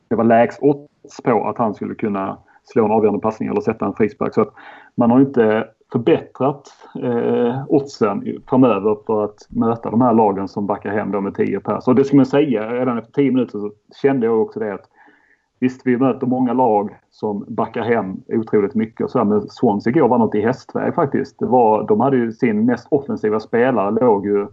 det var lägst odds på att han skulle kunna slå en avgörande passning eller sätta en frispark. Så att man har inte förbättrat eh, oddsen framöver för att möta de här lagen som backar hem då med 10 pers. Och det ska man säga, redan efter 10 minuter så kände jag också det att visst, vi möter många lag som backar hem otroligt mycket. Och så här, men Swansea igår var något i hästväg faktiskt. Det var, de hade ju sin mest offensiva spelare låg ju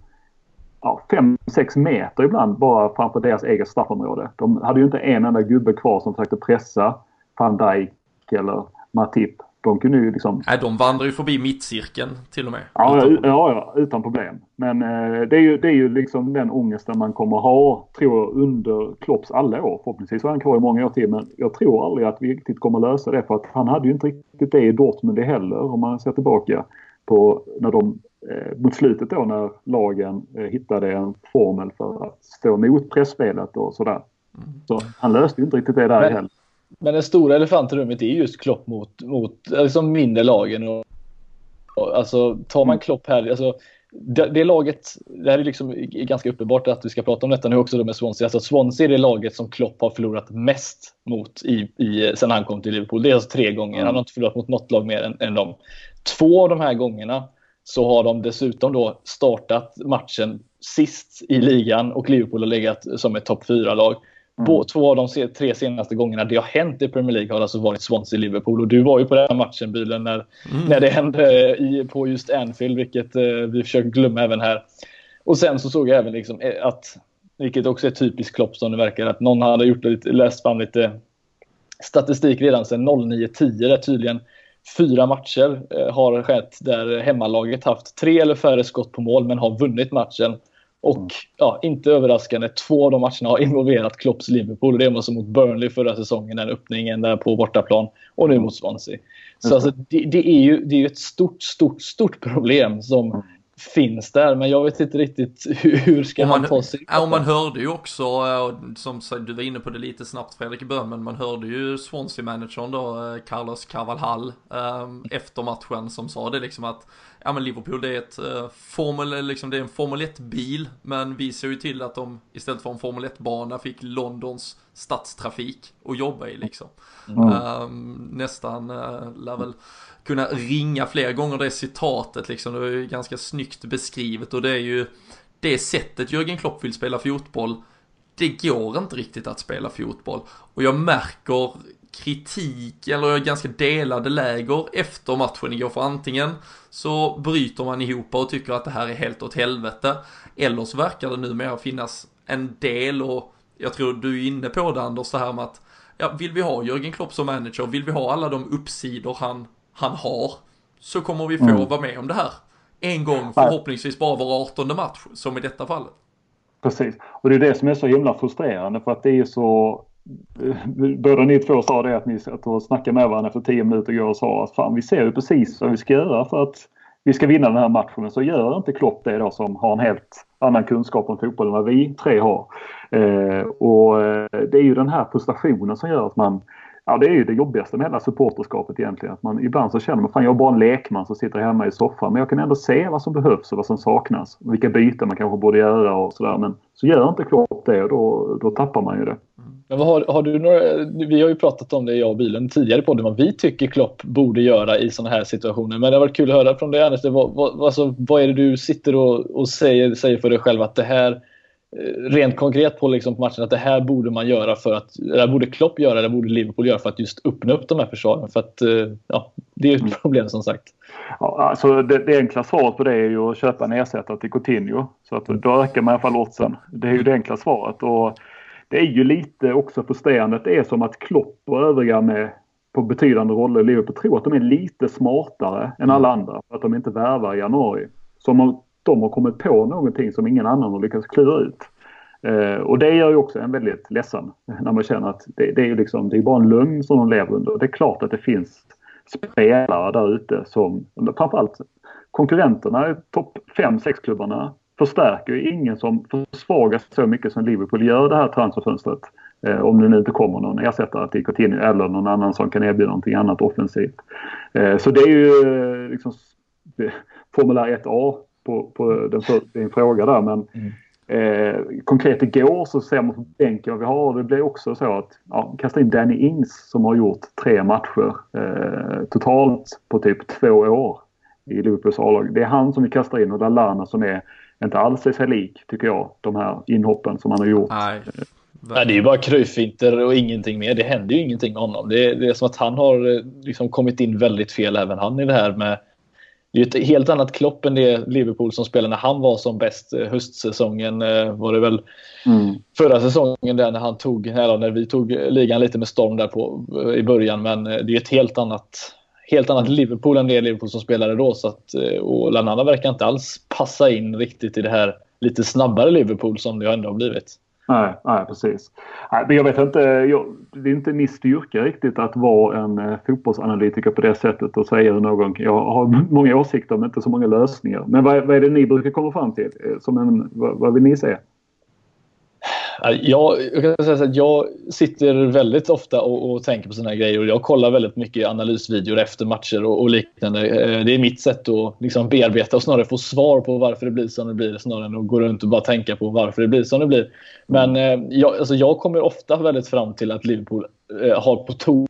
5-6 meter ibland bara framför deras eget straffområde. De hade ju inte en enda gubbe kvar som försökte pressa van Dijk eller Matip de kunde ju liksom... Nej, de vandrar ju förbi mittcirkeln till och med. Ja, utan ja, ja, utan problem. Men eh, det, är ju, det är ju liksom den ångesten man kommer ha, tror jag, under Klopps alla år. Förhoppningsvis var han kvar i många år till, men jag tror aldrig att vi riktigt kommer lösa det. För att han hade ju inte riktigt det i Dortmund det heller, om man ser tillbaka på när de eh, mot slutet då när lagen eh, hittade en formel för att stå emot pressspelet och sådär. Mm. Så han löste ju inte riktigt det där men, heller. Men den stora elefanten i rummet är just Klopp mot, mot liksom mindre lagen. Och, och, alltså tar man mm. Klopp här, alltså, det, det laget, det här är liksom ganska uppenbart att vi ska prata om detta nu också då med Swansea. Alltså Swansea är det laget som Klopp har förlorat mest mot i, i, sen han kom till Liverpool. Det är alltså tre gånger. Mm. Han har inte förlorat mot något lag mer än, än dem. Två av de här gångerna så har de dessutom då startat matchen sist i ligan och Liverpool har legat som ett topp 4-lag. Mm. Två av de tre senaste gångerna det har hänt i Premier League har alltså varit Swansea-Liverpool. Och du var ju på den matchen, Bilen, när, mm. när det hände i, på just Anfield, vilket eh, vi försöker glömma även här. Och sen så såg jag även liksom eh, att, vilket också är typiskt Klopp som det verkar, att någon hade gjort lite, läst fram lite statistik redan sedan 09-10 där tydligen fyra matcher eh, har skett där hemmalaget haft tre eller färre skott på mål men har vunnit matchen. Och mm. ja, inte överraskande, två av de matcherna har involverat Klopps Liverpool. Det var som mot Burnley förra säsongen, den öppningen där på bortaplan. Och nu mot Swansea. Så mm. alltså, det, det, är ju, det är ju ett stort, stort, stort problem som mm. finns där. Men jag vet inte riktigt hur, hur ska man, han ta sig Ja, och man hörde ju också, som du var inne på det lite snabbt Fredrik i början, men man hörde ju Swansea-managern då, eh, Carlos Carvalhall, um, efter matchen som sa det liksom att ja men Liverpool det är ett uh, Formel, liksom det är en Formel 1-bil, men vi ser ju till att de istället för en Formel 1-bana fick Londons stadstrafik att jobba i liksom. Mm. Um, nästan uh, lär väl kunna ringa fler gånger det citatet liksom, det är ju ganska snyggt beskrivet och det är ju det sättet Jörgen Klopp vill spela fotboll det går inte riktigt att spela fotboll. Och jag märker kritik eller ganska delade läger efter matchen igår. För antingen så bryter man ihop och tycker att det här är helt åt helvete. Eller så verkar det numera finnas en del och jag tror du är inne på det Anders, det här med att ja, vill vi ha Jörgen Klopp som manager, vill vi ha alla de uppsidor han, han har, så kommer vi få mm. vara med om det här. En gång, förhoppningsvis bara var 18 match, som i detta fallet. Precis, och det är det som är så himla frustrerande för att det är ju så Båda ni två sa det att ni satt och snackade med varandra efter tio minuter igår och sa att fan vi ser ju precis vad vi ska göra för att vi ska vinna den här matchen. Men så gör inte Klopp det då som har en helt annan kunskap om fotboll än vad vi tre har. Eh, och eh, det är ju den här frustrationen som gör att man Ja, det är ju det jobbigaste med hela supporterskapet egentligen. Att man, ibland så känner man att jag är bara en lekman som sitter hemma i soffan. Men jag kan ändå se vad som behövs och vad som saknas. Vilka byten man kanske borde göra och sådär. Men så gör inte Klopp det och då, då tappar man ju det. Mm. Men har, har, du några, vi har ju pratat om det, jag och Bilen, tidigare på det, vad vi tycker Klopp borde göra i sådana här situationer. Men det har varit kul att höra från dig Anders. Vad, vad, alltså, vad är det du sitter och, och säger, säger för dig själv att det här Eh, rent konkret på liksom matchen att det här borde man göra för att, det här borde Klopp göra, det borde Liverpool göra för att just öppna upp de här försvaren. För att, eh, ja, det är ett mm. problem som sagt. Ja, alltså det, det enkla svaret på det är ju att köpa en ersättare till Coutinho. Så att då ökar man i alla fall oddsen. Det är ju det enkla svaret. Och det är ju lite också frustrerande. Det är som att Klopp och övriga med på betydande roller i Liverpool tror att de är lite smartare än alla andra. För att de inte värvar i januari. Som om de har kommit på någonting som ingen annan har lyckats klura ut. Eh, och det gör ju också en väldigt ledsen när man känner att det, det är liksom, det är bara en lögn som de lever under. Det är klart att det finns spelare där ute som, framförallt konkurrenterna, topp 5-6 klubbarna förstärker ju ingen som försvagas så mycket som Liverpool gör det här transferfönstret. Eh, om det nu inte kommer någon ersättare till Coutinho eller någon annan som kan erbjuda någonting annat offensivt. Eh, så det är ju eh, liksom formulär 1A på, på den för, din fråga där. Men mm. eh, konkret igår så ser man på bänken vad vi har. Det blir också så att ja, kasta in Danny Ings som har gjort tre matcher eh, totalt på typ två år i Liverpools A-lag. Det är han som vi kastar in och Lallana som är inte alls är sig lik, tycker jag, de här inhoppen som han har gjort. Nej. Nej, det är ju bara kröjfinter och ingenting mer. Det händer ju ingenting med honom. Det är, det är som att han har eh, liksom kommit in väldigt fel, även han, i det här med det är ett helt annat Klopp än det Liverpool som spelade när han var som bäst eh, höstsäsongen. Eh, var det väl mm. förra säsongen där när han tog, när vi tog ligan lite med storm där på, i början. Men det är ett helt annat, helt annat Liverpool än det Liverpool som spelade då. Så att, eh, och Lanana verkar inte alls passa in riktigt i det här lite snabbare Liverpool som det ändå har blivit. Nej, nej precis. Nej, jag vet inte, jag, det är inte min styrka riktigt att vara en eh, fotbollsanalytiker på det sättet och säga hur någon... Jag har många åsikter men inte så många lösningar. Men vad, vad är det ni brukar komma fram till? Eh, som en, vad, vad vill ni säga? Jag, jag, kan säga att jag sitter väldigt ofta och, och tänker på sådana grejer och jag kollar väldigt mycket analysvideor efter matcher och, och, liknande. Eh, det är mitt sätt att liksom bearbeta och snarare få svar på varför det blir som det blir snarare än att gå runt och bara tänka på varför det blir som det blir. Men eh, jag, alltså jag kommer ofta väldigt fram till att Liverpool eh, har på tok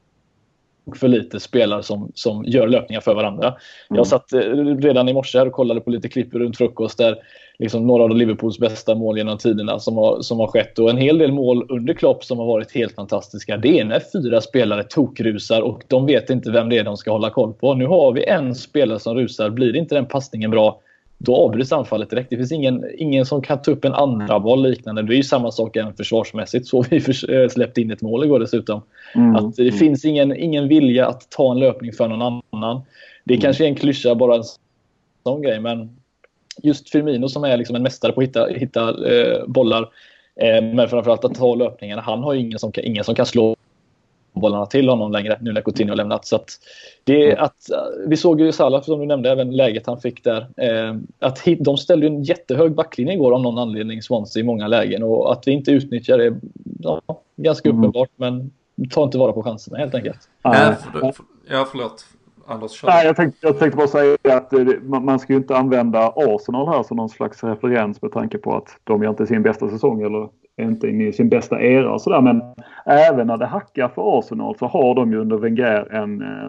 för lite spelare som, som gör löpningar för varandra. Mm. Jag satt redan i morse här och kollade på lite klipp runt frukost där liksom några av Liverpools bästa mål genom tiderna som har, som har skett. Och en hel del mål under Klopp som har varit helt fantastiska. Det är när fyra spelare tokrusar och de vet inte vem det är de ska hålla koll på. Nu har vi en spelare som rusar. Blir inte den passningen bra, då avbryts anfallet direkt. Det finns ingen, ingen som kan ta upp en andra boll liknande. Det är ju samma sak även försvarsmässigt. Så vi för, äh, släppte in ett mål igår dessutom. Mm. Att det mm. finns ingen, ingen vilja att ta en löpning för någon annan. Det är mm. kanske är en klyscha, bara en sån grej, men just Firmino som är liksom en mästare på att hitta, hitta eh, bollar. Eh, men framförallt att ta löpningarna. Han har ju ingen som, ingen som kan slå bollarna till honom längre nu när Coutinho har lämnat. Så att det, mm. att, eh, vi såg ju Salah, som du nämnde, även läget han fick där. Eh, att de ställde en jättehög backlinje igår av någon anledning, Swansea, i många lägen. Och att vi inte utnyttjar det ja, ganska mm. uppenbart. Men tar inte vara på chanserna helt enkelt. Ja, ja förlåt. Anders. Nej, jag tänkte, jag tänkte bara säga att man ska ju inte använda Arsenal här som någon slags referens med tanke på att de gör inte sin bästa säsong eller inte inne i sin bästa era och sådär. Men även när det hackar för Arsenal så har de ju under Wenger en, eh,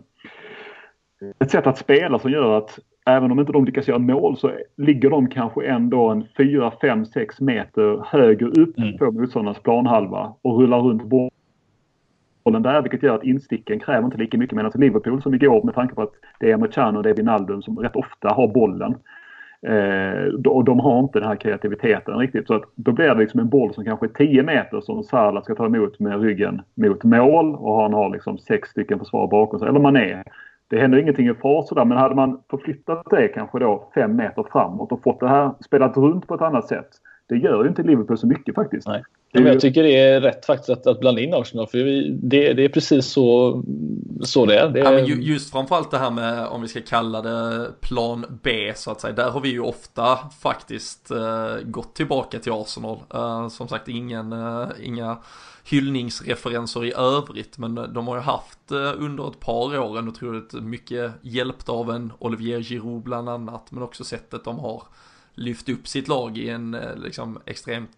ett sätt att spela som gör att även om inte de lyckas göra mål så ligger de kanske ändå en 4, 5, 6 meter högre upp mm. på motståndarnas planhalva och rullar runt bollen där vilket gör att insticken kräver inte lika mycket. Medan Liverpool som igår med tanke på att det är Machano och det är Wijnaldum som rätt ofta har bollen. Eh, och de har inte den här kreativiteten riktigt. Så att då blir det liksom en boll som kanske är 10 meter som Salah ska ta emot med ryggen mot mål och han har liksom sex stycken försvar bakom sig. Eller man är. Det händer ingenting i fart sådär men hade man förflyttat det kanske då fem meter framåt och fått det här spelat runt på ett annat sätt. Det gör ju inte Liverpool så mycket faktiskt. Nej. Men jag tycker det är rätt faktiskt att, att blanda in Arsenal för det, det är precis så, så det är. Det är... Ja, men just framförallt det här med om vi ska kalla det plan B så att säga. Där har vi ju ofta faktiskt uh, gått tillbaka till Arsenal. Uh, som sagt ingen, uh, inga hyllningsreferenser i övrigt men de har ju haft under ett par år en otroligt mycket hjälpt av en Olivier Giroud bland annat men också sättet de har lyft upp sitt lag i en liksom extremt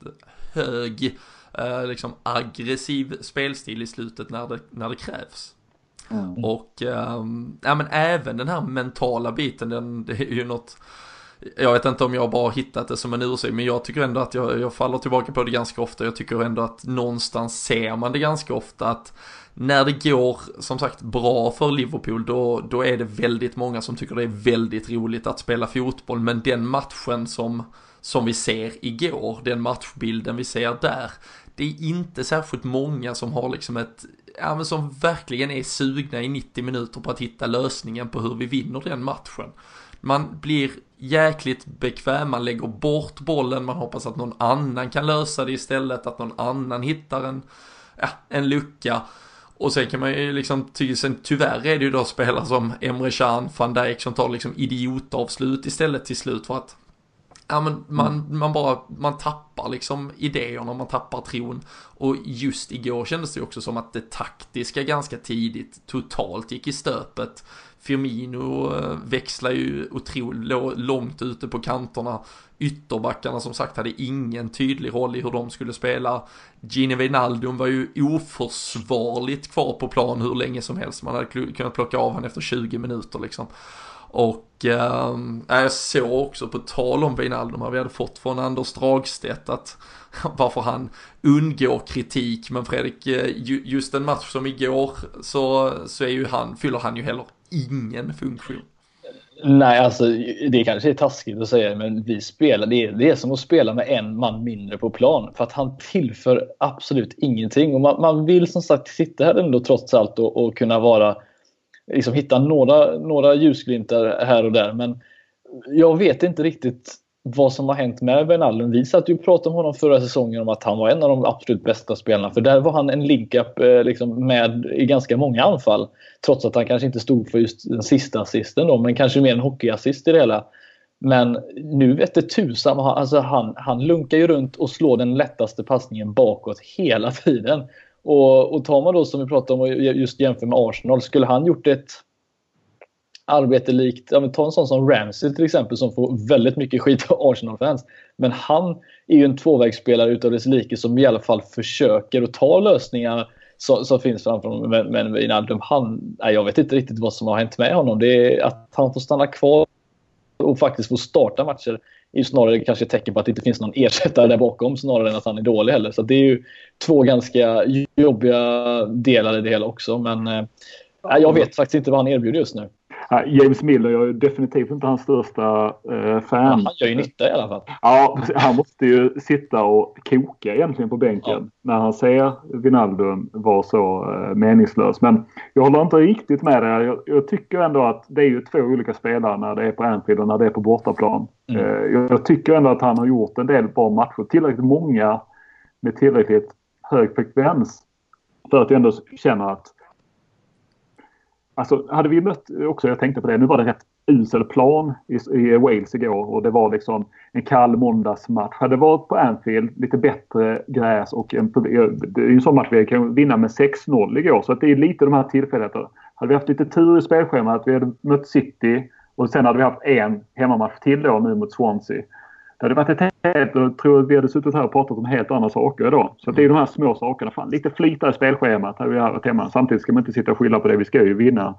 hög, eh, liksom aggressiv spelstil i slutet när det, när det krävs. Mm. Och eh, ja, men även den här mentala biten, den, det är ju något jag vet inte om jag bara hittat det som en ursäkt, men jag tycker ändå att jag, jag faller tillbaka på det ganska ofta. Jag tycker ändå att någonstans ser man det ganska ofta att när det går, som sagt, bra för Liverpool, då, då är det väldigt många som tycker det är väldigt roligt att spela fotboll. Men den matchen som, som vi ser igår, den matchbilden vi ser där, det är inte särskilt många som har liksom ett, ja men som verkligen är sugna i 90 minuter på att hitta lösningen på hur vi vinner den matchen. Man blir jäkligt bekväm, man lägger bort bollen, man hoppas att någon annan kan lösa det istället, att någon annan hittar en, ja, en lucka. Och sen kan man ju liksom, ty sen tyvärr är det ju då spelare som Emre Can, van Dijk som tar liksom idiotavslut istället till slut för att Ja men man, man bara, man tappar liksom idéerna, man tappar tron. Och just igår kändes det också som att det taktiska ganska tidigt totalt gick i stöpet. Firmino eh, växlar ju otroligt långt ute på kanterna. Ytterbackarna som sagt hade ingen tydlig roll i hur de skulle spela. Gini Wijnaldum var ju oförsvarligt kvar på plan hur länge som helst. Man hade kunnat plocka av honom efter 20 minuter liksom. Och eh, jag såg också på tal om Wijnaldum, vi hade fått från Anders Dragstedt att varför han undgår kritik. Men Fredrik, eh, just en match som igår så, så är ju han, fyller han ju heller ingen funktion. Nej, alltså det kanske är taskigt att säga, men vi spelar, det är, det är som att spela med en man mindre på plan. För att han tillför absolut ingenting. Och man, man vill som sagt sitta här ändå trots allt och, och kunna vara liksom hitta några, några ljusglimtar här och där. Men jag vet inte riktigt vad som har hänt med Wijnaldum. Vi satt ju och pratade om honom förra säsongen om att han var en av de absolut bästa spelarna. För där var han en link-up eh, liksom med i ganska många anfall. Trots att han kanske inte stod för just den sista assisten då, men kanske mer en hockeyassist i det hela. Men nu vet det tusan, alltså han, han lunkar ju runt och slår den lättaste passningen bakåt hela tiden. Och, och tar man då som vi pratade om och just jämför med Arsenal, skulle han gjort ett arbete likt, ja, men ta en sån som Ramsey till exempel som får väldigt mycket skit av Arsenal-fans. Men han är ju en tvåvägsspelare utav dess like som i alla fall försöker att ta lösningar som, som finns framför honom. Men, men Wijnaldum, han, nej, jag vet inte riktigt vad som har hänt med honom. Det är att han får stanna kvar och faktiskt få starta matcher är ju snarare kanske ett tecken på att det inte finns någon ersättare där bakom snarare än att han är dålig heller. Så det är ju två ganska jobbiga delar i det hela också. Men eh, jag vet faktiskt inte vad han erbjuder just nu. James Miller, jag är definitivt inte hans största eh, fan. Han gör ju nytta i alla fall. Ja, han måste ju sitta och koka egentligen på bänken ja. när han ser Wijnaldum vara så eh, meningslös. Men jag håller inte riktigt med dig. Jag, jag, tycker ändå att det är ju två olika spelare när det är på Anfield och när det är på bortaplan. Mm. Eh, jag, jag, tycker ändå att han har gjort en del bra matcher. Tillräckligt många med tillräckligt hög frekvens för att jag ändå känner att Alltså hade vi mött eh, också, jag tänkte på det, nu var det rätt usel plan i, i Wales igår och det var liksom en kall måndagsmatch. Hade det varit på Anfield, lite bättre gräs och en, eh, det är ju en sån match vi kan vinna med 6-0 igår. Så att det är lite de här tillfällena. Hade vi haft lite tur i spelschemat, att vi hade mött City och sen hade vi haft en hemmamatch till då nu mot Swansea. Det hade varit ett helt... Jag tror att vi hade suttit här och pratat om helt andra saker idag. Så det är de här små sakerna. Fan, lite flyta i spelschemat hade vi haft hemma. Samtidigt ska man inte sitta och skylla på det. Vi ska ju vinna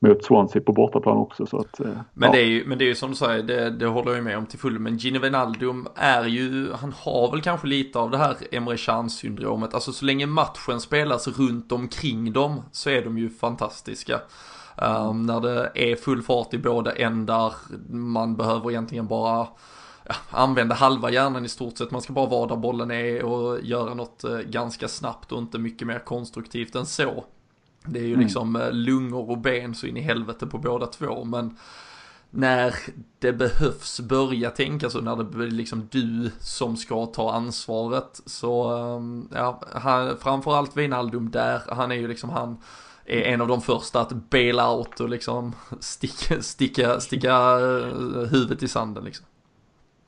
mot Swansea på bortaplan också. Så att, men, ja. det är ju, men det är ju som du säger, det, det håller jag med om till fullo. Men Gini Wijnaldum är ju, han har väl kanske lite av det här Emre Can syndromet. Alltså så länge matchen spelas runt omkring dem så är de ju fantastiska. Um, när det är full fart i båda ändar, man behöver egentligen bara använda halva hjärnan i stort sett. Man ska bara vara där bollen är och göra något eh, ganska snabbt och inte mycket mer konstruktivt än så. Det är ju mm. liksom eh, lungor och ben så in i helvete på båda två men när det behövs börja tänka så, när det blir liksom du som ska ta ansvaret så, ehm, ja, han, framförallt Wijnaldum där, han är ju liksom han är en av de första att baila out och liksom sticka, sticka, sticka eh, huvudet i sanden liksom.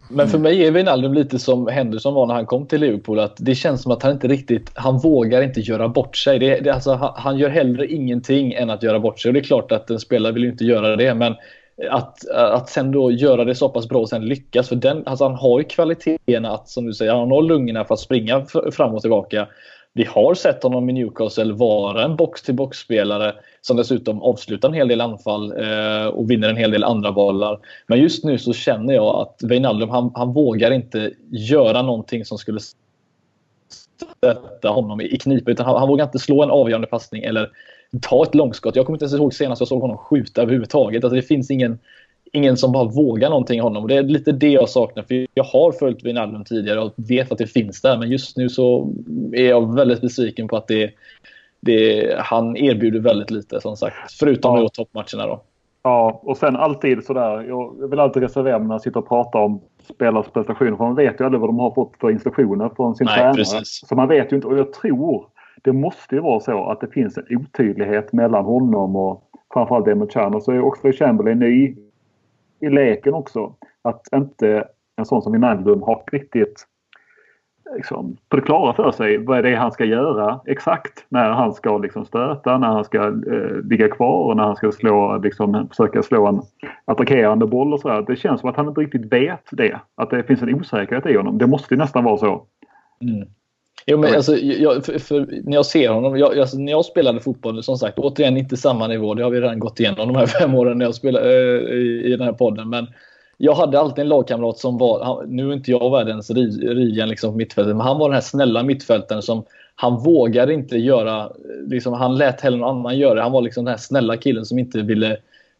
Men för mig är Wijnaldum lite som Henderson var när han kom till Liverpool. Att det känns som att han inte riktigt, han vågar inte göra bort sig. Det, det, alltså, han, gör hellre ingenting än att göra bort sig. Och det är klart att en spelare vill inte göra det. Men att, att sen då göra det så pass bra och sen lyckas. För den, alltså han har ju kvaliteterna att, som du säger, han har lungorna för att springa fram och tillbaka. Vi har sett honom i Newcastle vara en box-till-box-spelare som dessutom avslutar en hel del anfall eh, och vinner en hel del andra bollar. Men just nu så känner jag att Wijnaldum, han, han vågar inte göra någonting som skulle sätta honom i, knipa. Utan han, han vågar inte slå en avgörande passning eller ta ett långskott. Jag kommer inte ens ihåg senast jag såg honom skjuta överhuvudtaget. Alltså det finns ingen ingen som bara vågar någonting i honom. Och det är lite det jag saknar. För jag har följt Wijnaldum tidigare och vet att det finns där. Men just nu så är jag väldigt besviken på att det, det, han erbjuder väldigt lite som sagt. Förutom ja. toppmatcherna då. Ja, och sen alltid sådär. Jag vill alltid reservera mig när jag sitter och pratar om spelares prestationer. För man vet ju aldrig vad de har fått för instruktioner från sin Nej, tränare. Precis. Så man vet ju inte. Och jag tror det måste ju vara så att det finns en otydlighet mellan honom och framförallt Emma Chan. Och så är Oxlade Chamberlain ny i leken också. Att inte en sån som Wijnaldum har riktigt liksom, på det klara för sig vad är det han ska göra exakt när han ska liksom stöta, när han ska eh, ligga kvar och när han ska slå, liksom, försöka slå en attackerande boll och sådär. Det känns som att han inte riktigt vet det. Att det finns en osäkerhet i honom. Det måste ju nästan vara så. Mm. Jo, men alltså, jag, för, för, när jag ser honom, jag, alltså, när jag spelade fotboll, som sagt, återigen inte samma nivå, det har vi redan gått igenom de här fem åren när jag spelade äh, i, i den här podden. Men jag hade alltid en lagkamrat som var, han, nu är inte jag världens Rigan liksom, mittfältet, men han var den här snälla mittfältaren som han vågade inte göra, liksom, han lät heller någon annan göra det. Han var liksom den här snälla killen som inte ville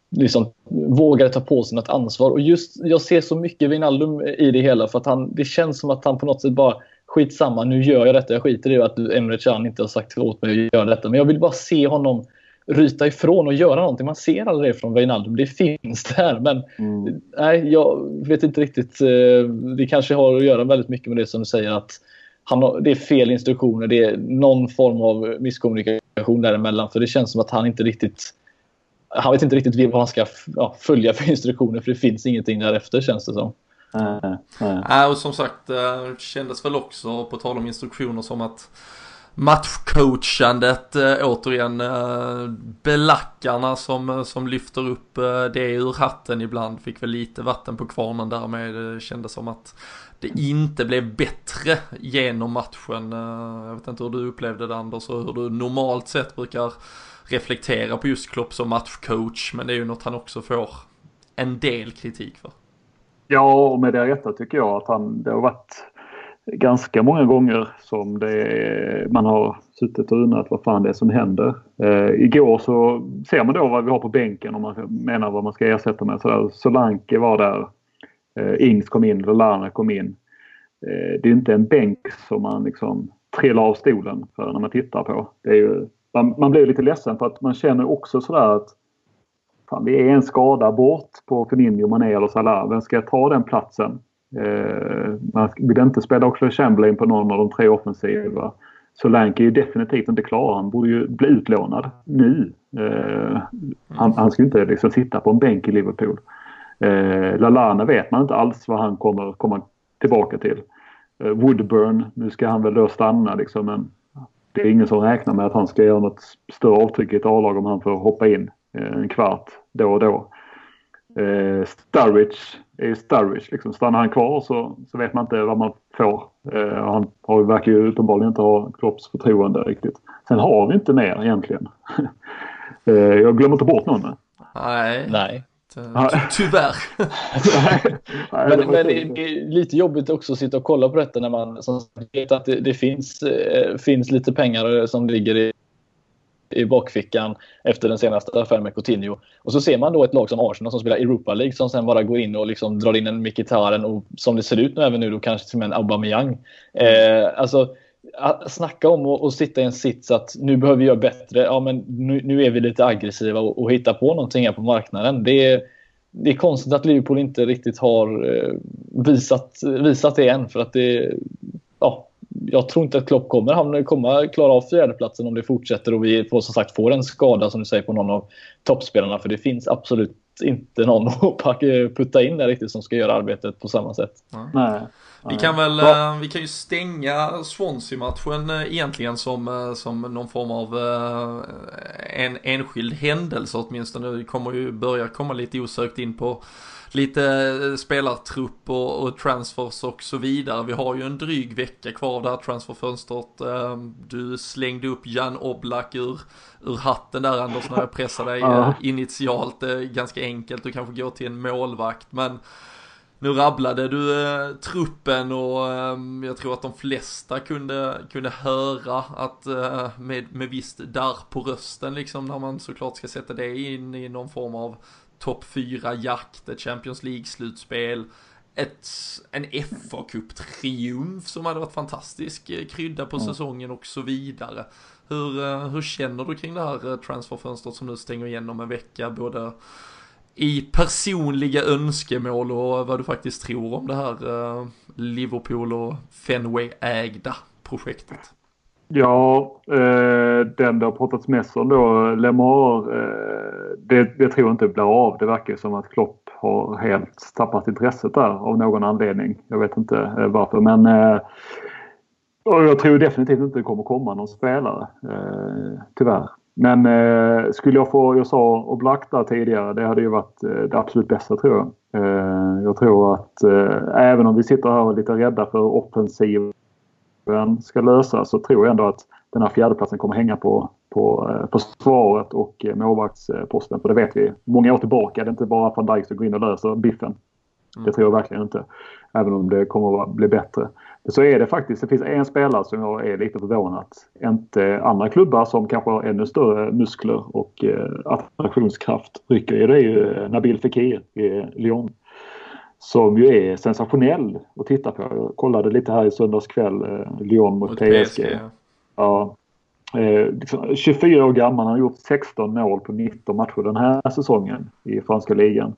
liksom vågade ta på sig något ansvar. Och just, jag ser så mycket Wijnaldum i det hela för att han, det känns som att han på något sätt bara skitsamma, nu gör jag detta. Jag skiter i att Emre Can inte har sagt åt mig att göra detta. Men jag vill bara se honom ryta ifrån och göra någonting. Man ser aldrig det från Wijnaldum. Det finns där. Men mm. nej, jag vet inte riktigt. Eh, det kanske har att göra väldigt mycket med det som du säger att han har, det är fel instruktioner. Det är någon form av misskommunikation däremellan. För det känns som att han inte riktigt han vet inte riktigt vad han ska ja, följa för instruktioner för det finns ingenting därefter känns det som. Nej, nej. och som sagt, det eh, kändes väl också på tal om instruktioner som att matchcoachandet eh, återigen eh, belackarna som, eh, som lyfter upp det ur hatten ibland fick väl lite vatten på kvarnen där med det kändes som att det inte blev bättre genom matchen. Jag vet inte hur du upplevde det Anders och hur du normalt sett brukar reflektera på just Klopp som matchcoach men det är ju något han också får en del kritik för. Ja, och med det rätta tycker jag att han, det har varit ganska många gånger som det, man har suttit och undrat vad fan det är som händer. Eh, igår så ser man då vad vi har på bänken om man menar vad man ska ersätta med. Så Solanke var där. Eh, Ings kom in, Lallana kom in. Eh, det är inte en bänk som man liksom trillar av stolen för när man tittar på. Det är ju, man, man blir lite ledsen för att man känner också sådär att fan, vi är en skada bort på Firmino, Mané eller Salah. Vem ska ta den platsen? Eh, man vill inte spela också Chamberlain på någon av de tre offensiva. Solanke är ju definitivt inte klar. Han borde ju bli utlånad nu. Eh, han, han ska inte liksom sitta på en bänk i Liverpool. Eh, Lalana vet man inte alls vad han kommer komma tillbaka till. Woodburn, nu ska han väl då stanna liksom men det är ingen som räknar med att han ska göra något större avtryck i ett A-lag om han får hoppa in en kvart då och då. Eh, Sturridge är ju Sturridge. Liksom. Stannar han kvar så, så vet man inte vad man får. Eh, han har, verkar ju uppenbarligen inte ha Klopps förtroende riktigt. Sen har vi inte mer egentligen. eh, jag glömmer inte bort någon. Nej. Nej. Tyvärr. men, men det, är lite jobbigt också att sitta och kolla på detta när man som vet att det, det finns, eh, finns lite pengar som ligger i i bakfickan efter den senaste affären med Coutinho. Och så ser man då ett lag som Arsenal som spelar Europa League som sen bara går in och liksom drar in en Mkhitaryan och som det ser ut nu även nu då kanske till och med en Aubameyang. Eh, alltså snacka om att sitta i en sits att nu behöver vi göra bättre. Ja, men nu, nu är vi lite aggressiva och, och hittar på någonting här på marknaden. Det är, det är konstigt att Liverpool inte riktigt har eh, visat, visat det än. För att det, ja, jag tror inte att Klopp kommer hamna, komma klara av fjärdeplatsen om det fortsätter och vi får, som sagt får en skada som du säger på någon av toppspelarna. För det finns absolut inte någon att putta in där riktigt som ska göra arbetet på samma sätt. Nej. Vi kan väl, ja. Eh, vi kan ju stänga Swansea-matchen eh, egentligen som, eh, som någon form av en enskild händelse åtminstone. Det kommer ju börja komma lite osökt in på lite eh, spelartrupp och, och, transfers och så vidare. Vi har ju en dryg vecka kvar där transferfönstret. Ehm, du slängde upp Jan Oblak ur, ur hatten där Anders när jag pressade dig ja. Eh, initialt. Det är ganska enkelt att kanske gå till en målvakt men nu rabblade du eh, truppen och eh, jag tror att de flesta kunde, kunde höra att eh, med, med visst darr på rösten liksom när man såklart ska sätta det in i någon form av topp 4-jakt, ett Champions League-slutspel, ett, en fa Cup-triumf som hade varit fantastisk eh, krydda på säsongen och så vidare. Hur, eh, hur känner du kring det här eh, transferfönstret som nu stänger igenom en vecka, både i personliga önskemål och vad du faktiskt tror om det här Liverpool och Fenway-ägda projektet? Ja, eh, den det har pratats mest om då, Lemar, eh, det, det tror jag inte blir av. Det verkar som att Klopp har helt tappat intresset där av någon anledning. Jag vet inte eh, varför men eh, jag tror definitivt inte det kommer komma någon spelare. Eh, tyvärr. Men eh, skulle jag få, jag sa och där tidigare, det hade ju varit eh, det absolut bästa tror jag. Eh, jag tror att eh, även om vi sitter här och är lite rädda för offensiv ska lösas så tror jag ändå att den här fjärdeplatsen kommer hänga på, på, eh, på svaret och eh, målvaktsposten. För det vet vi. Många år tillbaka. Det är inte bara van Dijk som går in och löser biffen. Mm. Det tror jag verkligen inte. Även om det kommer att bli bättre. Så är det faktiskt. Det finns en spelare som jag är lite förvånad. Inte andra klubbar som kanske har ännu större muskler och eh, attraktionskraft rycker i. Det är ju Nabil Fekir i Lyon som ju är sensationell att titta på. Jag kollade lite här i söndags kväll, eh, Lyon mot, mot PSG. PSG. Ja. eh, 24 år gammal. Han har gjort 16 mål på 19 matcher den här säsongen i franska ligan.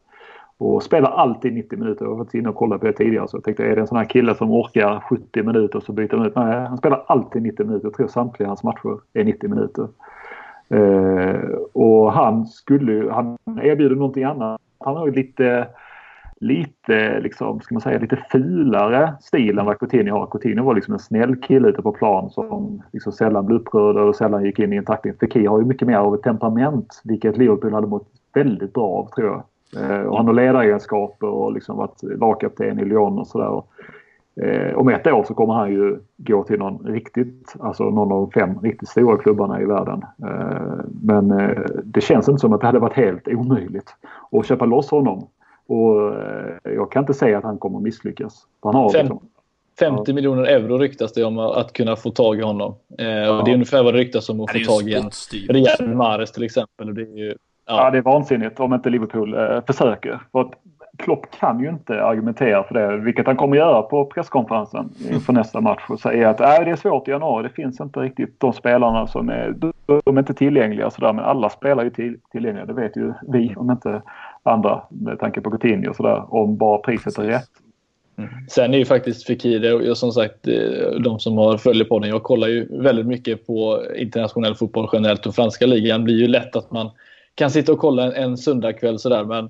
Och spelar alltid 90 minuter. Jag har varit inne och kollat på det tidigare. Så jag tänkte, är det en sån här kille som orkar 70 minuter så byter man ut? Nej, han spelar alltid 90 minuter. Jag tror samtliga hans matcher är 90 minuter. Eh, och han skulle han erbjuder någonting annat. Han har ju lite lite, liksom, ska man säga, lite fulare stil än vad Coutinho har. Coutinho var liksom en snäll kille ute på plan som liksom sällan blev upprörd och sällan gick in i en tackling. Fekir har ju mycket mer av ett temperament, vilket Liverpool hade mått väldigt bra av tror jag. Eh, och han har ledaregenskaper och liksom varit lagkapten i Lyon och sådär. Eh, om ett år så kommer han ju gå till någon riktigt, alltså någon av de fem riktigt stora klubbarna i världen. Eh, men eh, det känns inte som att det hade varit helt omöjligt att köpa loss honom. Och eh, jag kan inte säga att han kommer att misslyckas. Han har Fem, liksom, 50 ja. miljoner euro ryktas det om att kunna få tag i honom. Eh, ja. och det är ungefär vad det ryktas om att få tag i en Riyad Mahrez till exempel. Och det är ju, ja. ja. det är vansinnigt om inte Liverpool eh, försöker. För att Klopp kan ju inte argumentera för det, vilket han kommer göra på presskonferensen inför nästa match och säga att äh, det är svårt i januari. Det finns inte riktigt de spelarna som är, de är inte tillgängliga sådär, men alla spelar ju till, tillgängliga. Det vet ju vi om inte andra med tanke på Coutinho och sådär. Om bara priset är rätt. Mm. Sen är ju faktiskt Fekir, som sagt, eh, de som har följer på den. Jag kollar ju väldigt mycket på internationell fotboll generellt och franska ligan blir ju lätt att man kan sitta och kolla en, en söndagkväll sådär. Men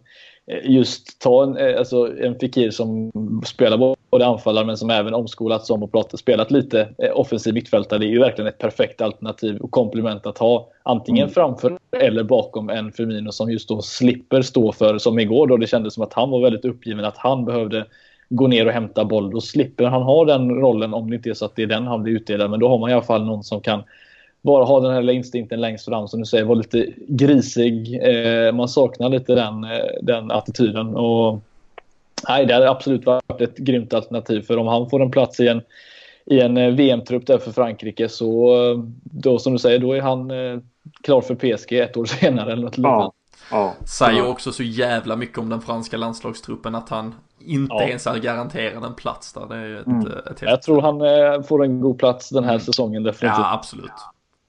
just ta en, eh, alltså en Fikir som spelar både anfallare men som även omskolats om och pratat, spelat lite eh, offensiv mittfältare. Det är ju verkligen ett perfekt alternativ och komplement att ha antingen mm. framför eller bakom en Firmino som just då slipper stå för, som igår då det kändes som att han var väldigt uppgiven, att han behövde gå ner och hämta boll. Då slipper han ha den rollen om det inte är så att det är den han blir utdelad. Men då har man i alla fall någon som kan bara ha den här instinkten längst fram som du säger, vara lite grisig. Eh, man saknar lite den, eh, den attityden. Och, nej, det hade absolut varit ett grymt alternativ för om han får en plats i en, i en eh, VM-trupp där för Frankrike så då som du säger, då är han eh, klar för PSG ett år senare eller något ja. Ja. Säger också så jävla mycket om den franska landslagstruppen att han inte ja. ens är garanterad en plats där. Det är ett, mm. ett Jag tror han eh, får en god plats den här mm. säsongen definitivt. Ja, absolut.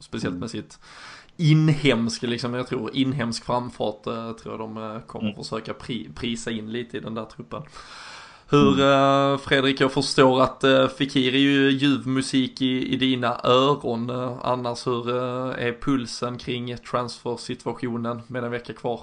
Speciellt mm. med sitt inhemsk, liksom, jag tror inhemsk framfart eh, tror jag de eh, kommer mm. försöka pri, prisa in lite i den där truppen. Hur, mm. eh, Fredrik, jag förstår att Fikir är ju ljuv musik i, i dina öron. Annars, hur är pulsen kring transfersituationen med en vecka kvar?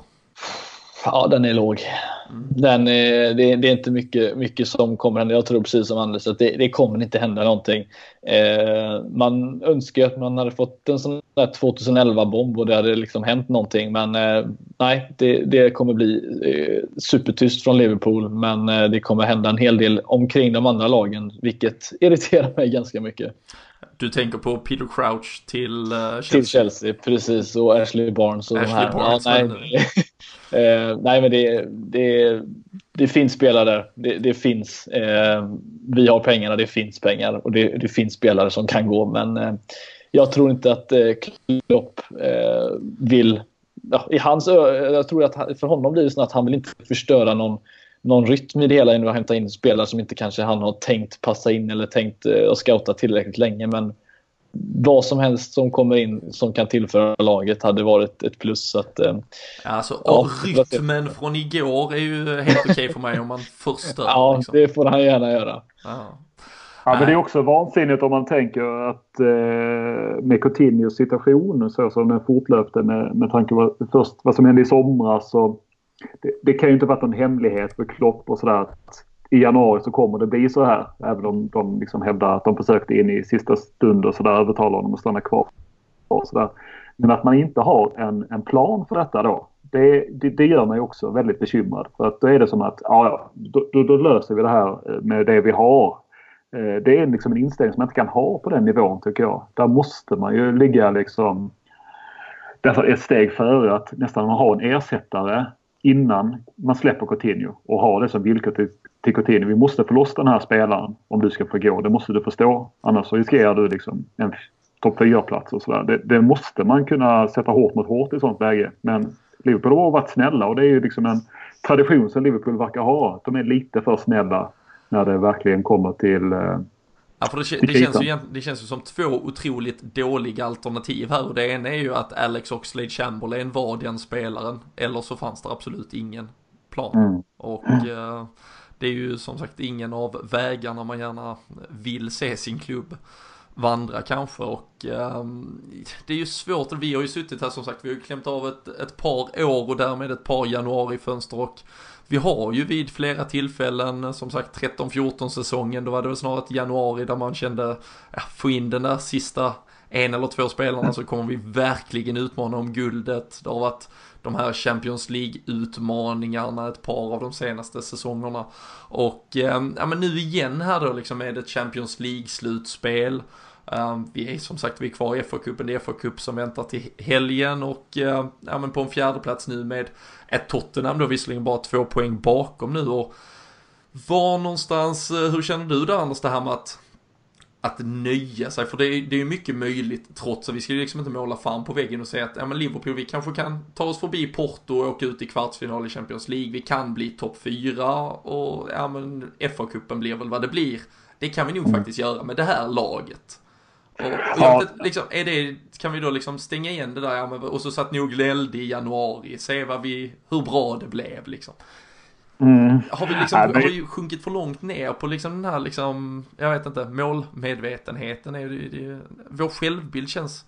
Ja, den är låg. Mm. Den är, det, det, är inte mycket, mycket som kommer hända. Jag tror precis som Anders att det, det kommer inte hända någonting. Eh, man önskar att man hade fått en sån där 2011-bomb och det hade liksom hänt någonting. Men eh, nej, det, det, kommer bli eh, supertyst från Liverpool. Men eh, det kommer hända en hel del omkring de andra lagen, vilket irriterar mig ganska mycket. Du tänker på Peter Crouch till uh, Chelsea? Till Chelsea, precis. Och Ashley Barnes och Ashley de här. Barnes, ja, nej, eh, nej, men det, det, det finns spelare där. Det, det finns. Eh, vi har pengarna, det finns pengar. Och det, det finns spelare som kan gå. Men eh, jag tror inte att eh, Klopp eh, vill... Ja, I hans Jag tror att för honom blir det så att han vill inte förstöra någon någon rytm i det hela än att hämta in spelare som inte kanske han har tänkt passa in eller tänkt uh, scouta tillräckligt länge. Men vad som helst som kommer in som kan tillföra laget hade varit ett plus. Så att, uh, alltså, ja, rytmen från igår är ju helt okej okay för mig om man förstör. ja, liksom. det får han gärna göra. Ja. Ja, men det är också vansinnigt om man tänker att eh, med Coutinhos situation så som den fortlöpte med, med tanke på först vad som hände i somras och det, det, kan ju inte varit någon hemlighet för Klopp och sådär att i januari så kommer det bli så här. Även om de liksom hävdar att de försökte in i sista stund och sådär övertala honom att stanna kvar. Och så där. Men att man inte har en, en plan för detta då. Det, det, det, gör mig också väldigt bekymrad. För att då är det som att ja, då, då, då löser vi det här eh, med det vi har. Eh, det är liksom en inställning som man inte kan ha på den nivån tycker jag. Där måste man ju ligga liksom därför ett steg före att nästan ha en ersättare innan man släpper Coutinho och har det som villkor till, till Coutinho. Vi måste få loss den här spelaren om du ska få gå. Det måste du förstå. Annars så riskerar du liksom en topp 4-plats och sådär. Det, det, måste man kunna sätta hårt mot hårt i sånt läge. Men Liverpool har varit snälla och det är ju liksom en tradition som Liverpool verkar ha. De är lite för snälla när det verkligen kommer till eh, Ja, för det, det, känns ju, det känns ju som två otroligt dåliga alternativ här. Och det ena är ju att Alex Oxlade Chamberlain var den spelaren. Eller så fanns det absolut ingen plan. Mm. Och eh, det är ju som sagt ingen av vägarna man gärna vill se sin klubb vandra kanske. Och eh, det är ju svårt, vi har ju suttit här som sagt, vi har ju klämt av ett, ett par år och därmed ett par januarifönster. Och vi har ju vid flera tillfällen, som sagt 13-14 säsongen, då var det väl snarare ett januari där man kände, ja, få in den där sista en eller två spelarna så kommer vi verkligen utmana om guldet. Det har varit de här Champions League-utmaningarna ett par av de senaste säsongerna. Och eh, ja, men nu igen här då liksom är det ett Champions League-slutspel. Um, vi är som sagt vi är kvar i FA-cupen, det är FA-cup som väntar till helgen och uh, ja, men på en fjärde plats nu med ett Tottenham då visserligen bara två poäng bakom nu och var någonstans, uh, hur känner du där Anders det här med att att nöja sig, för det är, det är mycket möjligt trots att vi ska liksom inte måla fan på väggen och säga att ja, men Liverpool, vi kanske kan ta oss förbi Porto och åka ut i kvartsfinal i Champions League, vi kan bli topp fyra och ja men FA-cupen blir väl vad det blir. Det kan vi nog mm. faktiskt göra med det här laget. Och, ja. vet, liksom, är det, kan vi då liksom stänga igen det där, ja, men, och så satt nog gnällde i januari, se vad vi, hur bra det blev liksom. Mm. Har vi liksom, ja, men... har vi sjunkit för långt ner på liksom den här liksom, jag vet inte, målmedvetenheten är det, det vår självbild känns,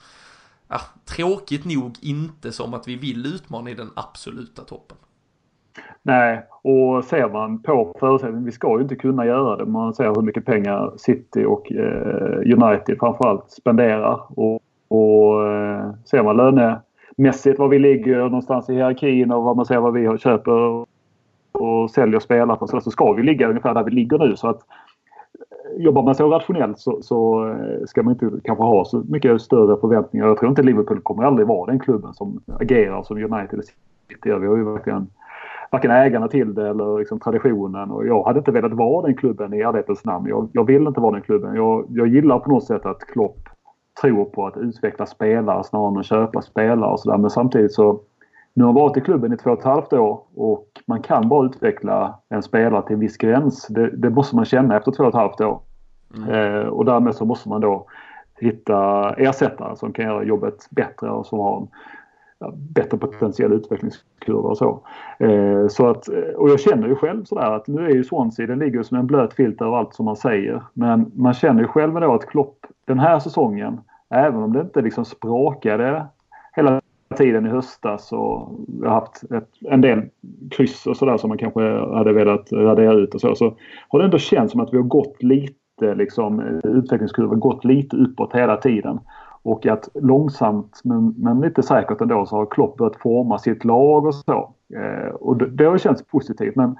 ja, tråkigt nog inte som att vi vill utmana i den absoluta toppen. Nej, och ser man på förutsättningarna, vi ska ju inte kunna göra det. Man ser hur mycket pengar City och eh, United framförallt spenderar. Och, och eh, ser man lönemässigt var vi ligger någonstans i hierarkin och vad man ser vad vi köper och säljer spelare för så, ska vi ligga ungefär där vi ligger nu. Så att eh, Jobbar man så rationellt så, så eh, ska man inte kanske ha så mycket större förväntningar. Jag tror inte Liverpool kommer aldrig vara den klubben som agerar som United City Vi har ju verkligen varken ägarna till det eller liksom traditionen. Och jag hade inte velat vara den klubben i ärlighetens namn. Jag, jag vill inte vara den klubben. Jag, jag gillar på något sätt att Klopp tror på att utveckla spelare snarare än att köpa spelare och sådär. Men samtidigt så nu har jag varit i klubben i två och ett halvt år och man kan bara utveckla en spelare till en viss gräns. Det, det måste man känna efter två och ett halvt år. Mm. Eh, och därmed så måste man då hitta ersättare som kan göra jobbet bättre och som har en bättre potentiell utvecklingskurva och så. Eh, så att, eh, och jag känner ju själv sådär att nu är ju Swansea, den ligger som en blöt filt över allt som man säger. Men man känner ju själv då att Klopp den här säsongen, även om det inte liksom sprakade hela tiden i höstas och vi har haft ett, en del kryss och sådär som man kanske hade velat radera ut och så. Så har det ändå känts som att vi har gått lite liksom utvecklingskurvan gått lite uppåt hela tiden. Och att långsamt men, men lite säkert ändå så har Klopp börjat forma sitt lag och så. Eh, och det, det har känts positivt men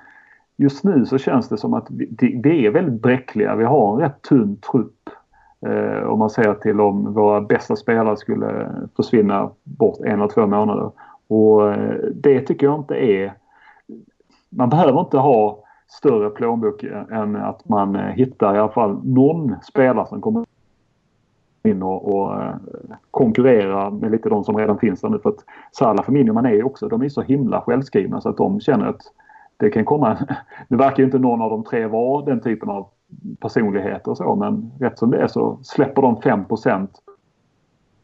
just nu så känns det som att vi, vi är väldigt bräckliga. Vi har en rätt tunn trupp. Eh, om man ser till om våra bästa spelare skulle försvinna bort en eller två månader. Och eh, det tycker jag inte är... Man behöver inte ha större plånbok än att man eh, hittar i alla fall någon spelare som kommer in och, och eh, konkurrera med lite de som redan finns där nu. För att Salah, Firmino, Mané också, de är så himla självskrivna så att de känner att det kan komma... Nu verkar ju inte någon av de tre vara den typen av personligheter och så men rätt som det är så släpper de 5%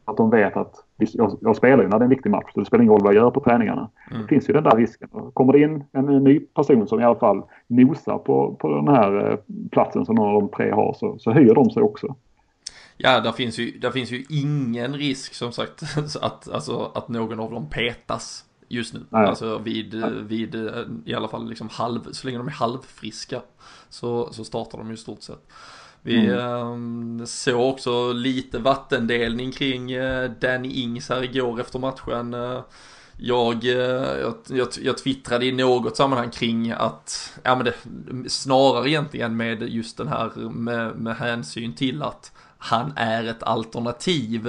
att de vet att jag, jag, spelar ju när det är en viktig match. Så det spelar ingen roll vad jag gör på träningarna. Mm. Det finns ju den där risken. Kommer det in en, en, ny person som i alla fall nosar på, på den här eh, platsen som någon av de tre har så, så höjer de sig också. Ja, där finns ju, där finns ju ingen risk som sagt att, alltså, att någon av dem petas just nu. Nej. Alltså vid, vid i alla fall liksom halv, så länge de är halvfriska så, så startar de ju i stort sett. Vi mm. eh, såg också lite vattendelning kring eh, Danny Ings här igår efter matchen. Jag, eh, jag, jag, jag twittrade i något sammanhang kring att, ja men det, snarare egentligen med just den här med, med hänsyn till att han är ett alternativ.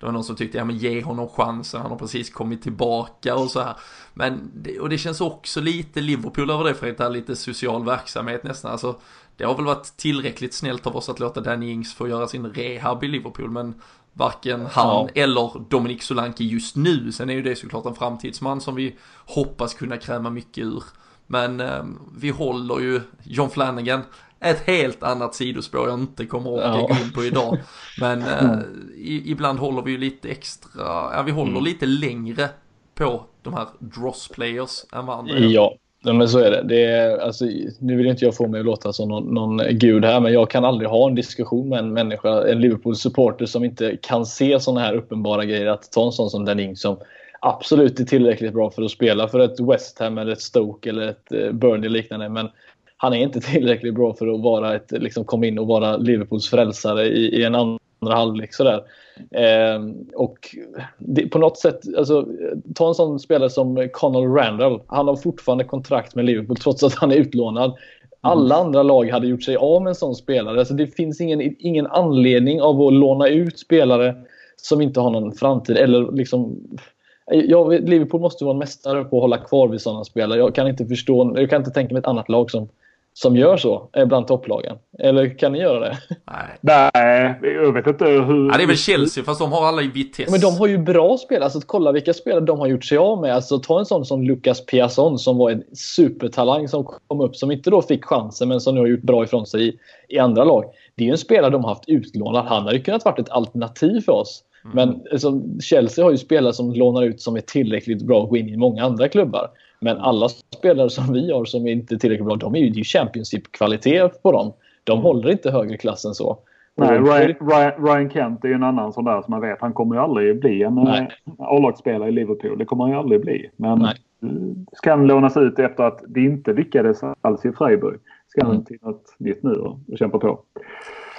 Det var någon som tyckte, ja men ge honom chansen, han har precis kommit tillbaka och så här. Men, det, och det känns också lite Liverpool över det för att det är lite social verksamhet nästan. Alltså, det har väl varit tillräckligt snällt av oss att låta Danny Ings få göra sin rehab i Liverpool, men varken han ja. eller Dominic Solanke just nu. Sen är ju det såklart en framtidsman som vi hoppas kunna kräma mycket ur. Men eh, vi håller ju John Flanagan ett helt annat sidospår jag inte kommer att ja. gå in på idag. Men eh, i, ibland håller vi ju lite extra, ja vi håller mm. lite längre på de här dross players än vad andra Ja, Ja, men så är det. det är, alltså, nu vill inte jag få mig att låta som någon, någon gud här, men jag kan aldrig ha en diskussion med en människa, en Liverpool-supporter som inte kan se sådana här uppenbara grejer. Att ta en sån som Danning som absolut är tillräckligt bra för att spela för ett West Ham eller ett Stoke eller ett eh, Burnley liknande. Men han är inte tillräckligt bra för att vara ett, liksom, komma in och vara Liverpools frälsare i, i en andra halvlek. Sådär. Eh, och det, på något sätt, alltså, ta en sån spelare som Conor Randall. Han har fortfarande kontrakt med Liverpool trots att han är utlånad. Alla mm. andra lag hade gjort sig av med en sån spelare. Alltså, det finns ingen, ingen anledning av att låna ut spelare som inte har någon framtid. Eller liksom, jag, Liverpool måste vara en mästare på att hålla kvar vid sådana spelare. Jag kan inte förstå, jag kan inte tänka mig ett annat lag som som gör så bland topplagen? Eller kan ni göra det? Nej, Nej jag vet inte hur... Ja, det är väl Chelsea fast de har alla i Vitesse. Men de har ju bra spelare. Alltså, kolla vilka spelare de har gjort sig av med. Alltså, ta en sån som Lucas Piasson som var en supertalang som kom upp som inte då fick chansen men som nu har gjort bra ifrån sig i, i andra lag. Det är ju en spelare de har haft utlånad. Han hade kunnat varit ett alternativ för oss. Mm. Men alltså, Chelsea har ju spelare som lånar ut som är tillräckligt bra att gå in i många andra klubbar. Men alla spelare som vi har som inte är tillräckligt bra, de är ju Championship-kvalitet på dem. De håller inte högre klass än så. Nej, Ryan, Ryan, Ryan, Kent är ju en annan sån där som man vet. Han kommer ju aldrig bli en eh, A-lagsspelare i Liverpool. Det kommer han ju aldrig bli. Men Nej. ska han lånas ut efter att det inte lyckades alls i Freiburg. Ska han mm. till något nytt nu och, och kämpa på.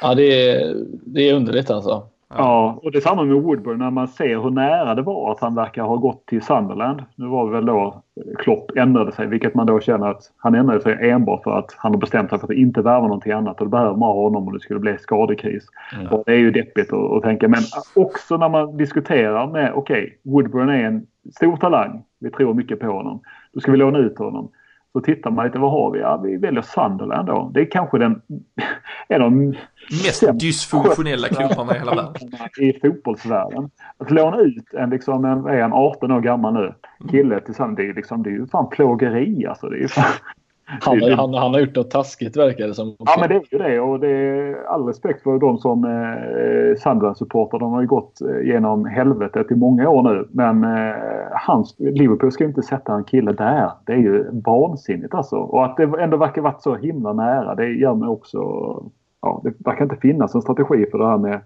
Ja, det är, det är underligt alltså. Ja, och det är samma med Woodburn när man ser hur nära det var att han verkar ha gått till Sunderland. Nu var det väl då Klopp ändrade sig, vilket man då känner att han ändrade sig enbart för att han har bestämt sig för att inte värva någonting annat och då behöver man ha honom om det skulle bli skadekris. Mm. Och det är ju deppigt att, att, tänka. Men också när man diskuterar med, okej, okay, Woodburn är en stor talang. Vi tror mycket på honom. Då ska vi låna ut honom. Så tittar man lite, vad har vi? Ja, vi väljer Sunderland då. Det är kanske den, en av de mest dysfunktionella klubbarna i hela världen. I fotbollsvärlden. Att låna ut en, liksom, en, en 18 år gammal nu, kille till Sunderland, det är, liksom, det är ju fan plågeri alltså. Det är ju fan, han, han, han, har gjort något taskigt verkar det som. Ja men det är ju det och det är all respekt för de som eh, Sunderland-supportrar. De har ju gått eh, genom helvetet i många år nu. Men eh, hans, Liverpool ska ju inte sätta en kille där. Det är ju vansinnigt alltså. Och att det ändå verkar varit så himla nära det gör mig också... Ja, det verkar inte finnas en strategi för det här med,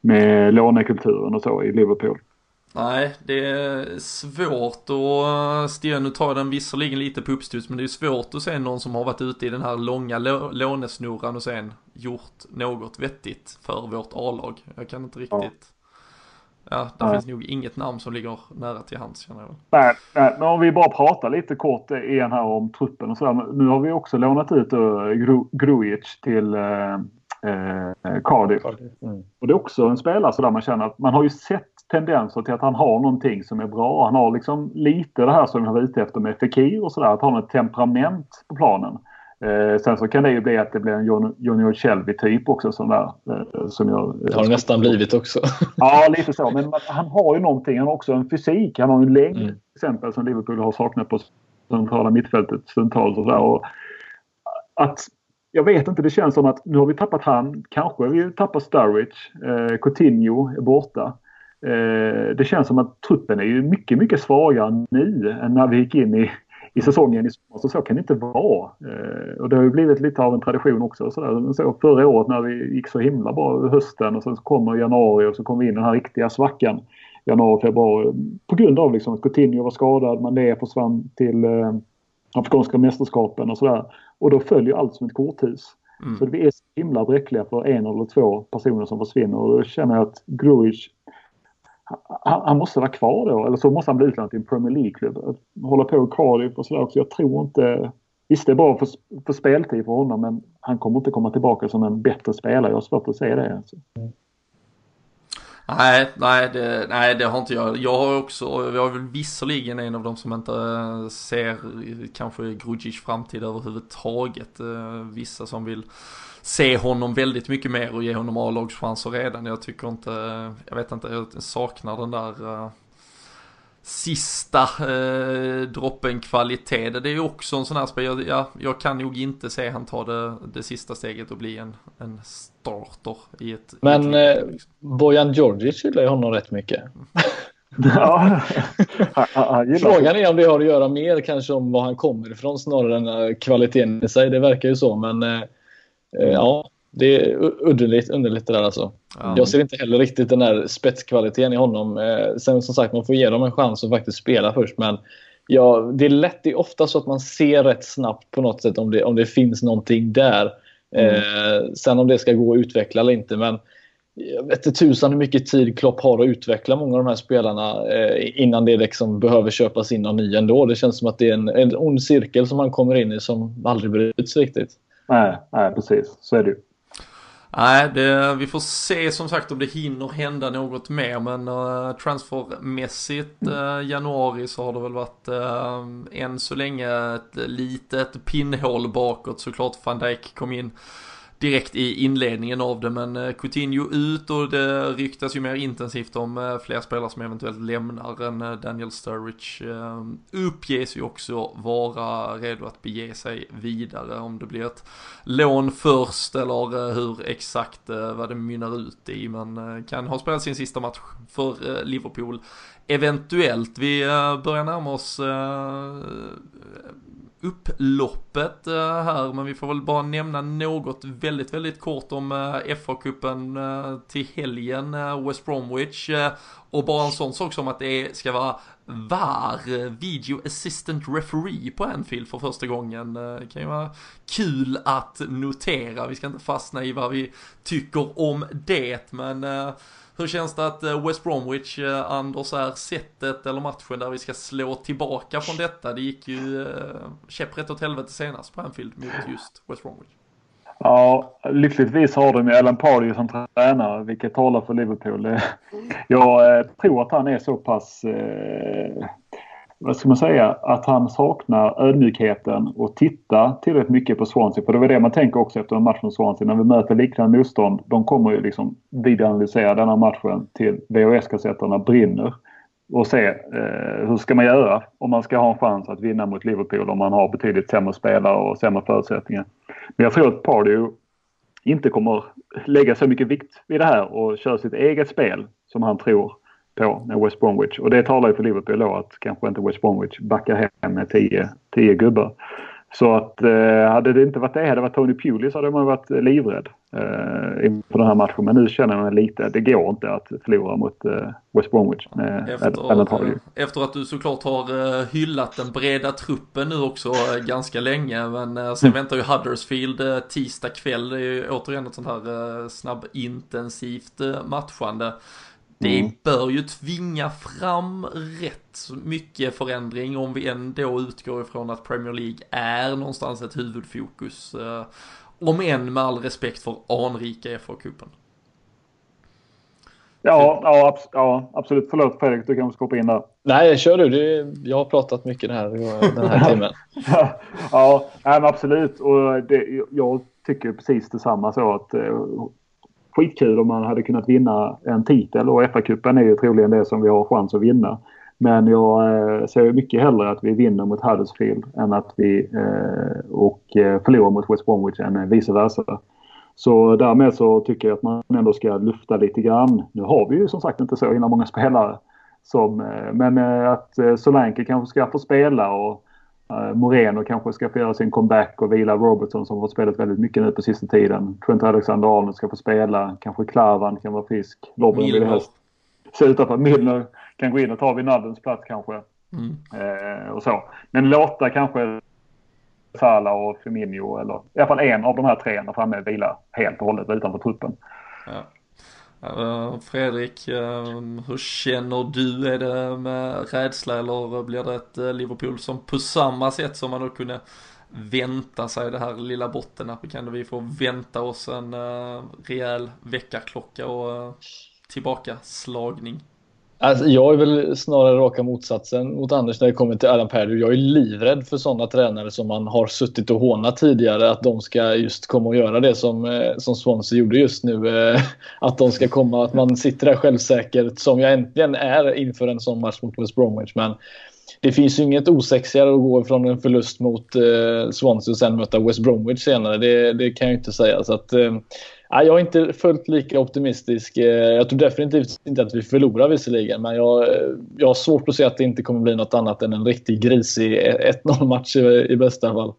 med lånekulturen och så i Liverpool. Nej, det är svårt att, Sten, nu tar den visserligen lite på uppstuds, men det är svårt att se någon som har varit ute i den här långa lånesnurran och sen gjort något vettigt för vårt A-lag. Jag kan inte riktigt, ja, där nej. finns nog inget namn som ligger nära till hands känner jag. Nej, nej, men om vi bara pratar lite kort igen här om truppen och sådär. Nu har vi också lånat ut uh, Grujic till uh, uh, Cardiff. Mm. Och det är också en spelare sådär man känner att man har ju sett tendenser till att han har någonting som är bra. Han har liksom lite det här som jag var ute efter med Fekir och sådär. Att ha ett temperament på planen. Eh, sen så kan det ju bli att det blir en Junior Shelby-typ också. Sån där, eh, som jag, det har det nästan blivit också. ja, lite så. Men han har ju någonting. Han har också en fysik. Han har en längd mm. till exempel som Liverpool har saknat på centrala mittfältet stundtals. Och så att jag vet inte, det känns som att nu har vi tappat han. Kanske vi tappar Sturridge. Eh, Coutinho är borta. Eh, det känns som att truppen är ju mycket, mycket svagare nu än när vi gick in i, i säsongen i sommar. Så, så kan det inte vara. Eh, och det har ju blivit lite av en tradition också. Så, så förra året när vi gick så himla bra hösten och sen så kommer januari och så kommer vi in i den här riktiga svackan. Januari, februari. På grund av liksom att Coutinho var skadad, Mané försvann till eh, Afrikanska mästerskapen och sådär. Och då följer allt som ett korthus. Mm. Så vi är så himla bräckliga för en eller två personer som försvinner och då känner jag att Gruic han, han, måste vara kvar då. Eller så måste han bli utlånad till en Premier League-klubb. Hålla på i Cardiff och sådär också. Jag tror inte... Visst, det är bra för, för speltid för honom men han kommer inte komma tillbaka som en bättre spelare. Jag har svårt att se det. Alltså. Nej, nej det, nej, det har inte jag. Jag har också, jag är väl visserligen en av de som inte eh, ser kanske Grujic framtid överhuvudtaget. Eh, vissa som vill se honom väldigt mycket mer och ge honom A-lagschanser redan. Jag tycker inte, jag vet inte, jag saknar den där uh, sista eh, droppen kvalitet. Det är ju också en sån här spel, jag, ja, jag kan nog inte se han ta det, det sista steget och bli en, en starter i ett... Men i ett, eh. Bojan Djordjic gillar ju honom rätt mycket. Ja. Frågan är om det har att göra mer kanske om var han kommer ifrån snarare än eh, kvaliteten i sig. Det verkar ju så men eh, eh ja, det är underligt, underligt det där alltså. Ja. Jag ser inte heller riktigt den där spetskvaliteten i honom. Eh, sen som sagt, man får ge dem en chans att faktiskt spela först. Men ja, det är lätt, det är ofta så att man ser rätt snabbt på något sätt om det, om det finns någonting där. Mm. Eh, sen om det ska gå att utveckla eller inte. Men jag vet inte tusan hur mycket tid Klopp har att utveckla många av de här spelarna eh, innan det liksom behöver köpas in någon ny ändå. Det känns som att det är en, en ond cirkel som man kommer in i som aldrig bryts riktigt. Nej, nej precis. Så är det ju. Nej, det, vi får se. Som sagt om det hinner hända något mer. Men uh, transfermässigt uh, januari så har det väl varit uh, än så länge ett litet pinnhål bakåt. Såklart van Dijk kom in direkt i inledningen av det men eh, Coutinho ut och det ryktas ju mer intensivt om eh, fler spelare som eventuellt lämnar än eh, Daniel Sturridge uppges ju också vara redo att bege sig vidare om det blir ett lån först eller hur exakt vad det mynnar ut i men kan ha spelat sin sista match för Liverpool eventuellt. Vi börjar närma oss upploppet eh, här, men vi får väl bara nämna något väldigt, väldigt kort om eh, FA-cupen eh, till helgen, West Bromwich. Och bara en sån sak som att det ska vara VAR, Video Assistant Referee på Anfield för första gången. Det kan ju vara kul att notera, vi ska inte fastna i vad vi tycker om det, men hur känns det att eh, West Bromwich, eh, Anders, är sättet eller matchen där vi ska slå tillbaka från detta? Det gick ju eh, käpprätt åt helvete senast på Anfield mot just West Bromwich. Ja, lyckligtvis har de ju Alan Pardew som tränare, vilket talar för Liverpool. Jag tror att han är så pass vad ska man säga, att han saknar ödmjukheten och titta tillräckligt mycket på Swansea. För det var det man tänker också efter en match mot Swansea. När vi möter liknande motstånd, de kommer ju liksom videoanalysera denna matchen till VHS-kassetterna brinner. Och se eh, hur ska man göra om man ska ha en chans att vinna mot Liverpool om man har betydligt sämre spelare och sämre förutsättningar. Men jag tror att Pardew inte kommer lägga så mycket vikt vid det här och köra sitt eget spel som han tror på med West Bromwich. Och det talar ju för Liverpool då att kanske inte West Bromwich backar hem med 10 gubbar. Så att eh, hade det inte varit det, hade det varit Tony Pulis hade man varit livrädd eh, inför den här matchen. Men nu känner man lite, det går inte att förlora mot eh, West Bromwich. Med efter, eh, efter att du såklart har eh, hyllat den breda truppen nu också eh, ganska länge. Men eh, sen mm. väntar ju Huddersfield eh, tisdag kväll. Det är ju återigen ett sånt här snabbintensivt matchande det mm. bör ju tvinga fram rätt mycket förändring om vi ändå utgår ifrån att Premier League är någonstans ett huvudfokus. Eh, om än med all respekt för anrika FA-cupen. Ja, ja, abs ja, absolut. Förlåt Fredrik, du kan skoppa in där. Nej, kör du. Det, jag har pratat mycket den här, den här timmen. ja, ja absolut. Och det, jag tycker precis detsamma så att eh, skitkul om man hade kunnat vinna en titel och FA-cupen är ju troligen det som vi har chans att vinna. Men jag eh, ser mycket hellre att vi vinner mot Huddersfield än att vi eh, och eh, förlorar mot West Bromwich än vice versa. Så därmed så tycker jag att man ändå ska lufta lite grann. Nu har vi ju som sagt inte så himla många spelare. Som, eh, men att Solanke kanske ska få spela och Moreno kanske ska få göra sin comeback och vila Robertson som har spelat väldigt mycket nu på sista tiden. Trent Alexander-Arnold ska få spela. Kanske Klavan kan vara frisk. Robin vill helst på att Milner kan gå in och ta Wijnaldums plats kanske. Mm. Eh, och så. Men låta kanske Salah och Firmino eller i alla fall en av de här tre där framme vila helt och hållet utanför truppen. Ja. Eh, Fredrik, eh, hur känner du? Är det med rädsla eller blir det ett eh, Liverpool som på samma sätt som man då kunde vänta sig det här lilla bottennappet kan vi få vänta oss en rejäl väckarklocka och tillbaka slagning? Alltså, jag är väl snarare raka motsatsen mot Anders när det kommer till Alan Pardew. Jag är livrädd för sådana tränare som man har suttit och hånat tidigare. Att de ska just komma och göra det som, eh, som Swansea gjorde just nu. Eh, att de ska komma, att man sitter där självsäkert som jag äntligen är inför en sån match mot West Bromwich. Men det finns ju inget osexigare att gå från en förlust mot eh, Swansea och sen möta West Bromwich senare. Det, det kan jag inte säga. Så att, eh, jag är inte fullt lika optimistisk. Eh, jag tror definitivt inte att vi förlorar visserligen, men jag, jag har svårt att se att det inte kommer bli något annat än en riktig grisig 1-0 match i, i bästa fall.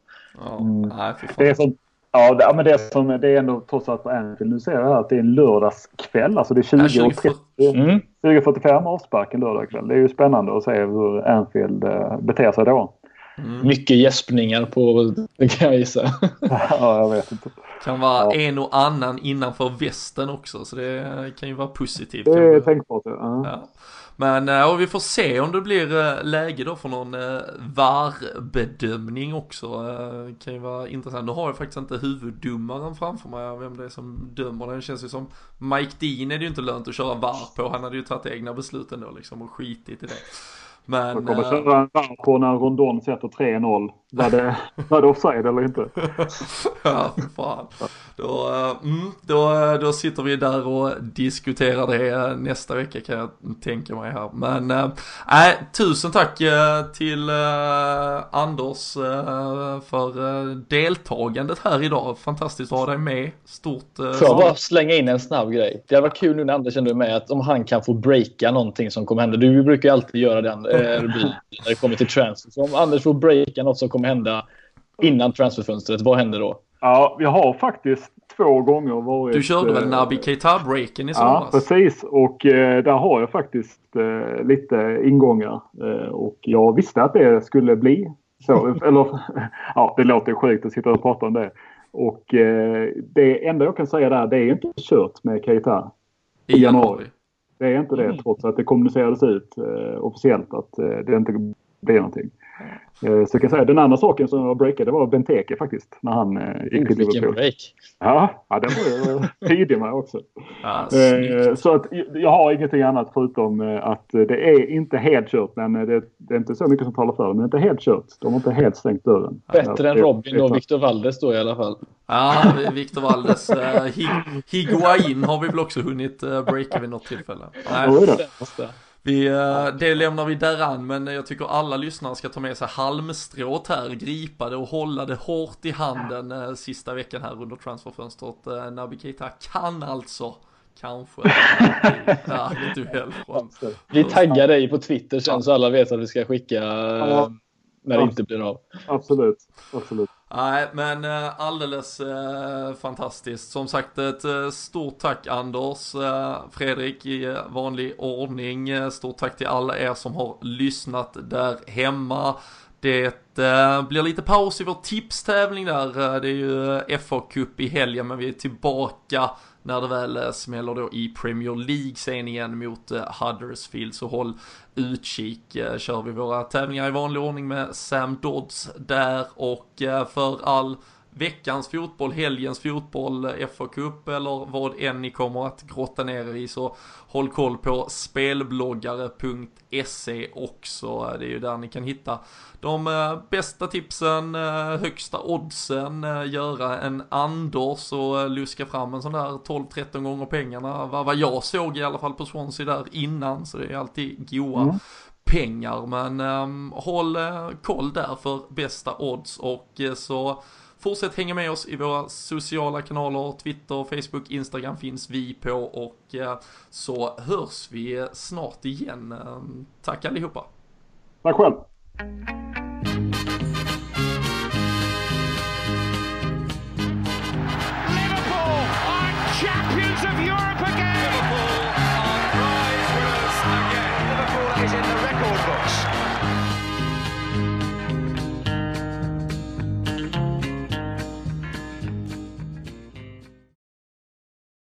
Mm. det är som, ja, det, men det är, som, det är ändå trots allt på Anfield. Nu ser jag här att det är en lördagskväll. Alltså det är 20.30. Mm. 20.45 avspark en lördagskväll. Det är ju spännande att se hur Anfield eh, beter sig då. Mm. Mycket gäspningar på det kan jag gissa. ja, jag vet inte. Kan vara ja. en och annan innanför västen också, så det kan ju vara positivt. Det är tänkbart, ja. ja. Men och vi får se om det blir eh, läge då för någon eh, VAR-bedömning också. Eh, kan ju vara intressant. Nu har jag faktiskt inte huvuddomaren framför mig, vem det är som dömer det. Det känns ju som Mike Dean är det ju inte lönt att köra VAR på. Han hade ju tagit egna beslut ändå liksom och skitit i det. Men, jag kommer köra en varv på när Rondon sätter 3-0. Var det, var det offside eller inte? ja, fan. Då, mm, då, då sitter vi där och diskuterar det nästa vecka kan jag tänka mig här. Men äh, tusen tack till äh, Anders äh, för deltagandet här idag. Fantastiskt att ha dig med. Stort. Äh, Får jag bara slänga in en snabb grej? Det hade varit kul nu när Anders ändå är med att om han kan få breaka någonting som kommer hända. Du brukar ju alltid göra den äh, när det kommer till transfer. Så om Anders får breaka något som kommer hända innan transferfönstret, vad händer då? Ja, vi har faktiskt två gånger varit... Du körde väl Nabi Keita-breaken i somras? Ja, precis. Och eh, där har jag faktiskt eh, lite ingångar. Eh, och jag visste att det skulle bli så. Eller, ja, det låter sjukt att sitta och prata om det. Och eh, det enda jag kan säga där, det är inte kört med Keita i januari. Det är inte det mm. trots att det kommunicerades ut eh, officiellt att eh, det inte blir någonting. Eh, så jag kan säga den andra saken som jag breakade var Benteke faktiskt. När han eh, gick till Liverpool. break! Ja, ja den var jag tidig med också. Ja, eh, så att jag har ingenting annat förutom att det är inte helt kört. Men det, det är inte så mycket som talar för det. Men det är inte helt kört. De har inte helt stängt dörren. Bättre än Robin och Victor Valdes då i alla fall. Ja, Victor Valdes. Uh, Higuain har vi väl också hunnit uh, breaka vid något tillfälle. Nej. Vi, eh, det lämnar vi däran, men jag tycker alla lyssnare ska ta med sig halmstrået här, gripa det och hålla det hårt i handen eh, sista veckan här under transferfönstret. Eh, Naby Keita kan alltså kanske ja, från. Vi taggar dig på Twitter sen så alla vet att vi ska skicka ja. när det inte blir av. Absolut, absolut. Nej, men eh, alldeles eh, fantastiskt. Som sagt, ett eh, stort tack Anders, Fredrik i vanlig ordning. Stort tack till alla er som har lyssnat där hemma. Det blir lite paus i vår tipstävling där. Det är ju FA-cup i helgen, men vi är tillbaka när det väl eh, smäller då i Premier League sen igen mot eh, Huddersfield så håll utkik. Eh, kör vi våra tävlingar i vanlig ordning med Sam Dodds där och för all veckans fotboll, helgens fotboll, FA-cup eller vad än ni kommer att grotta ner er i så håll koll på spelbloggare.se också. Det är ju där ni kan hitta de eh, bästa tipsen, eh, högsta oddsen, eh, göra en Anders och luska fram en sån där 12-13 gånger pengarna. Vad jag såg i alla fall på Swansea där innan, så det är alltid goa mm pengar men um, håll uh, koll där för bästa odds och uh, så Fortsätt hänga med oss i våra sociala kanaler, Twitter, Facebook, Instagram finns vi på och eh, så hörs vi snart igen. Tack allihopa! Tack själv! Liverpool are champions of Europe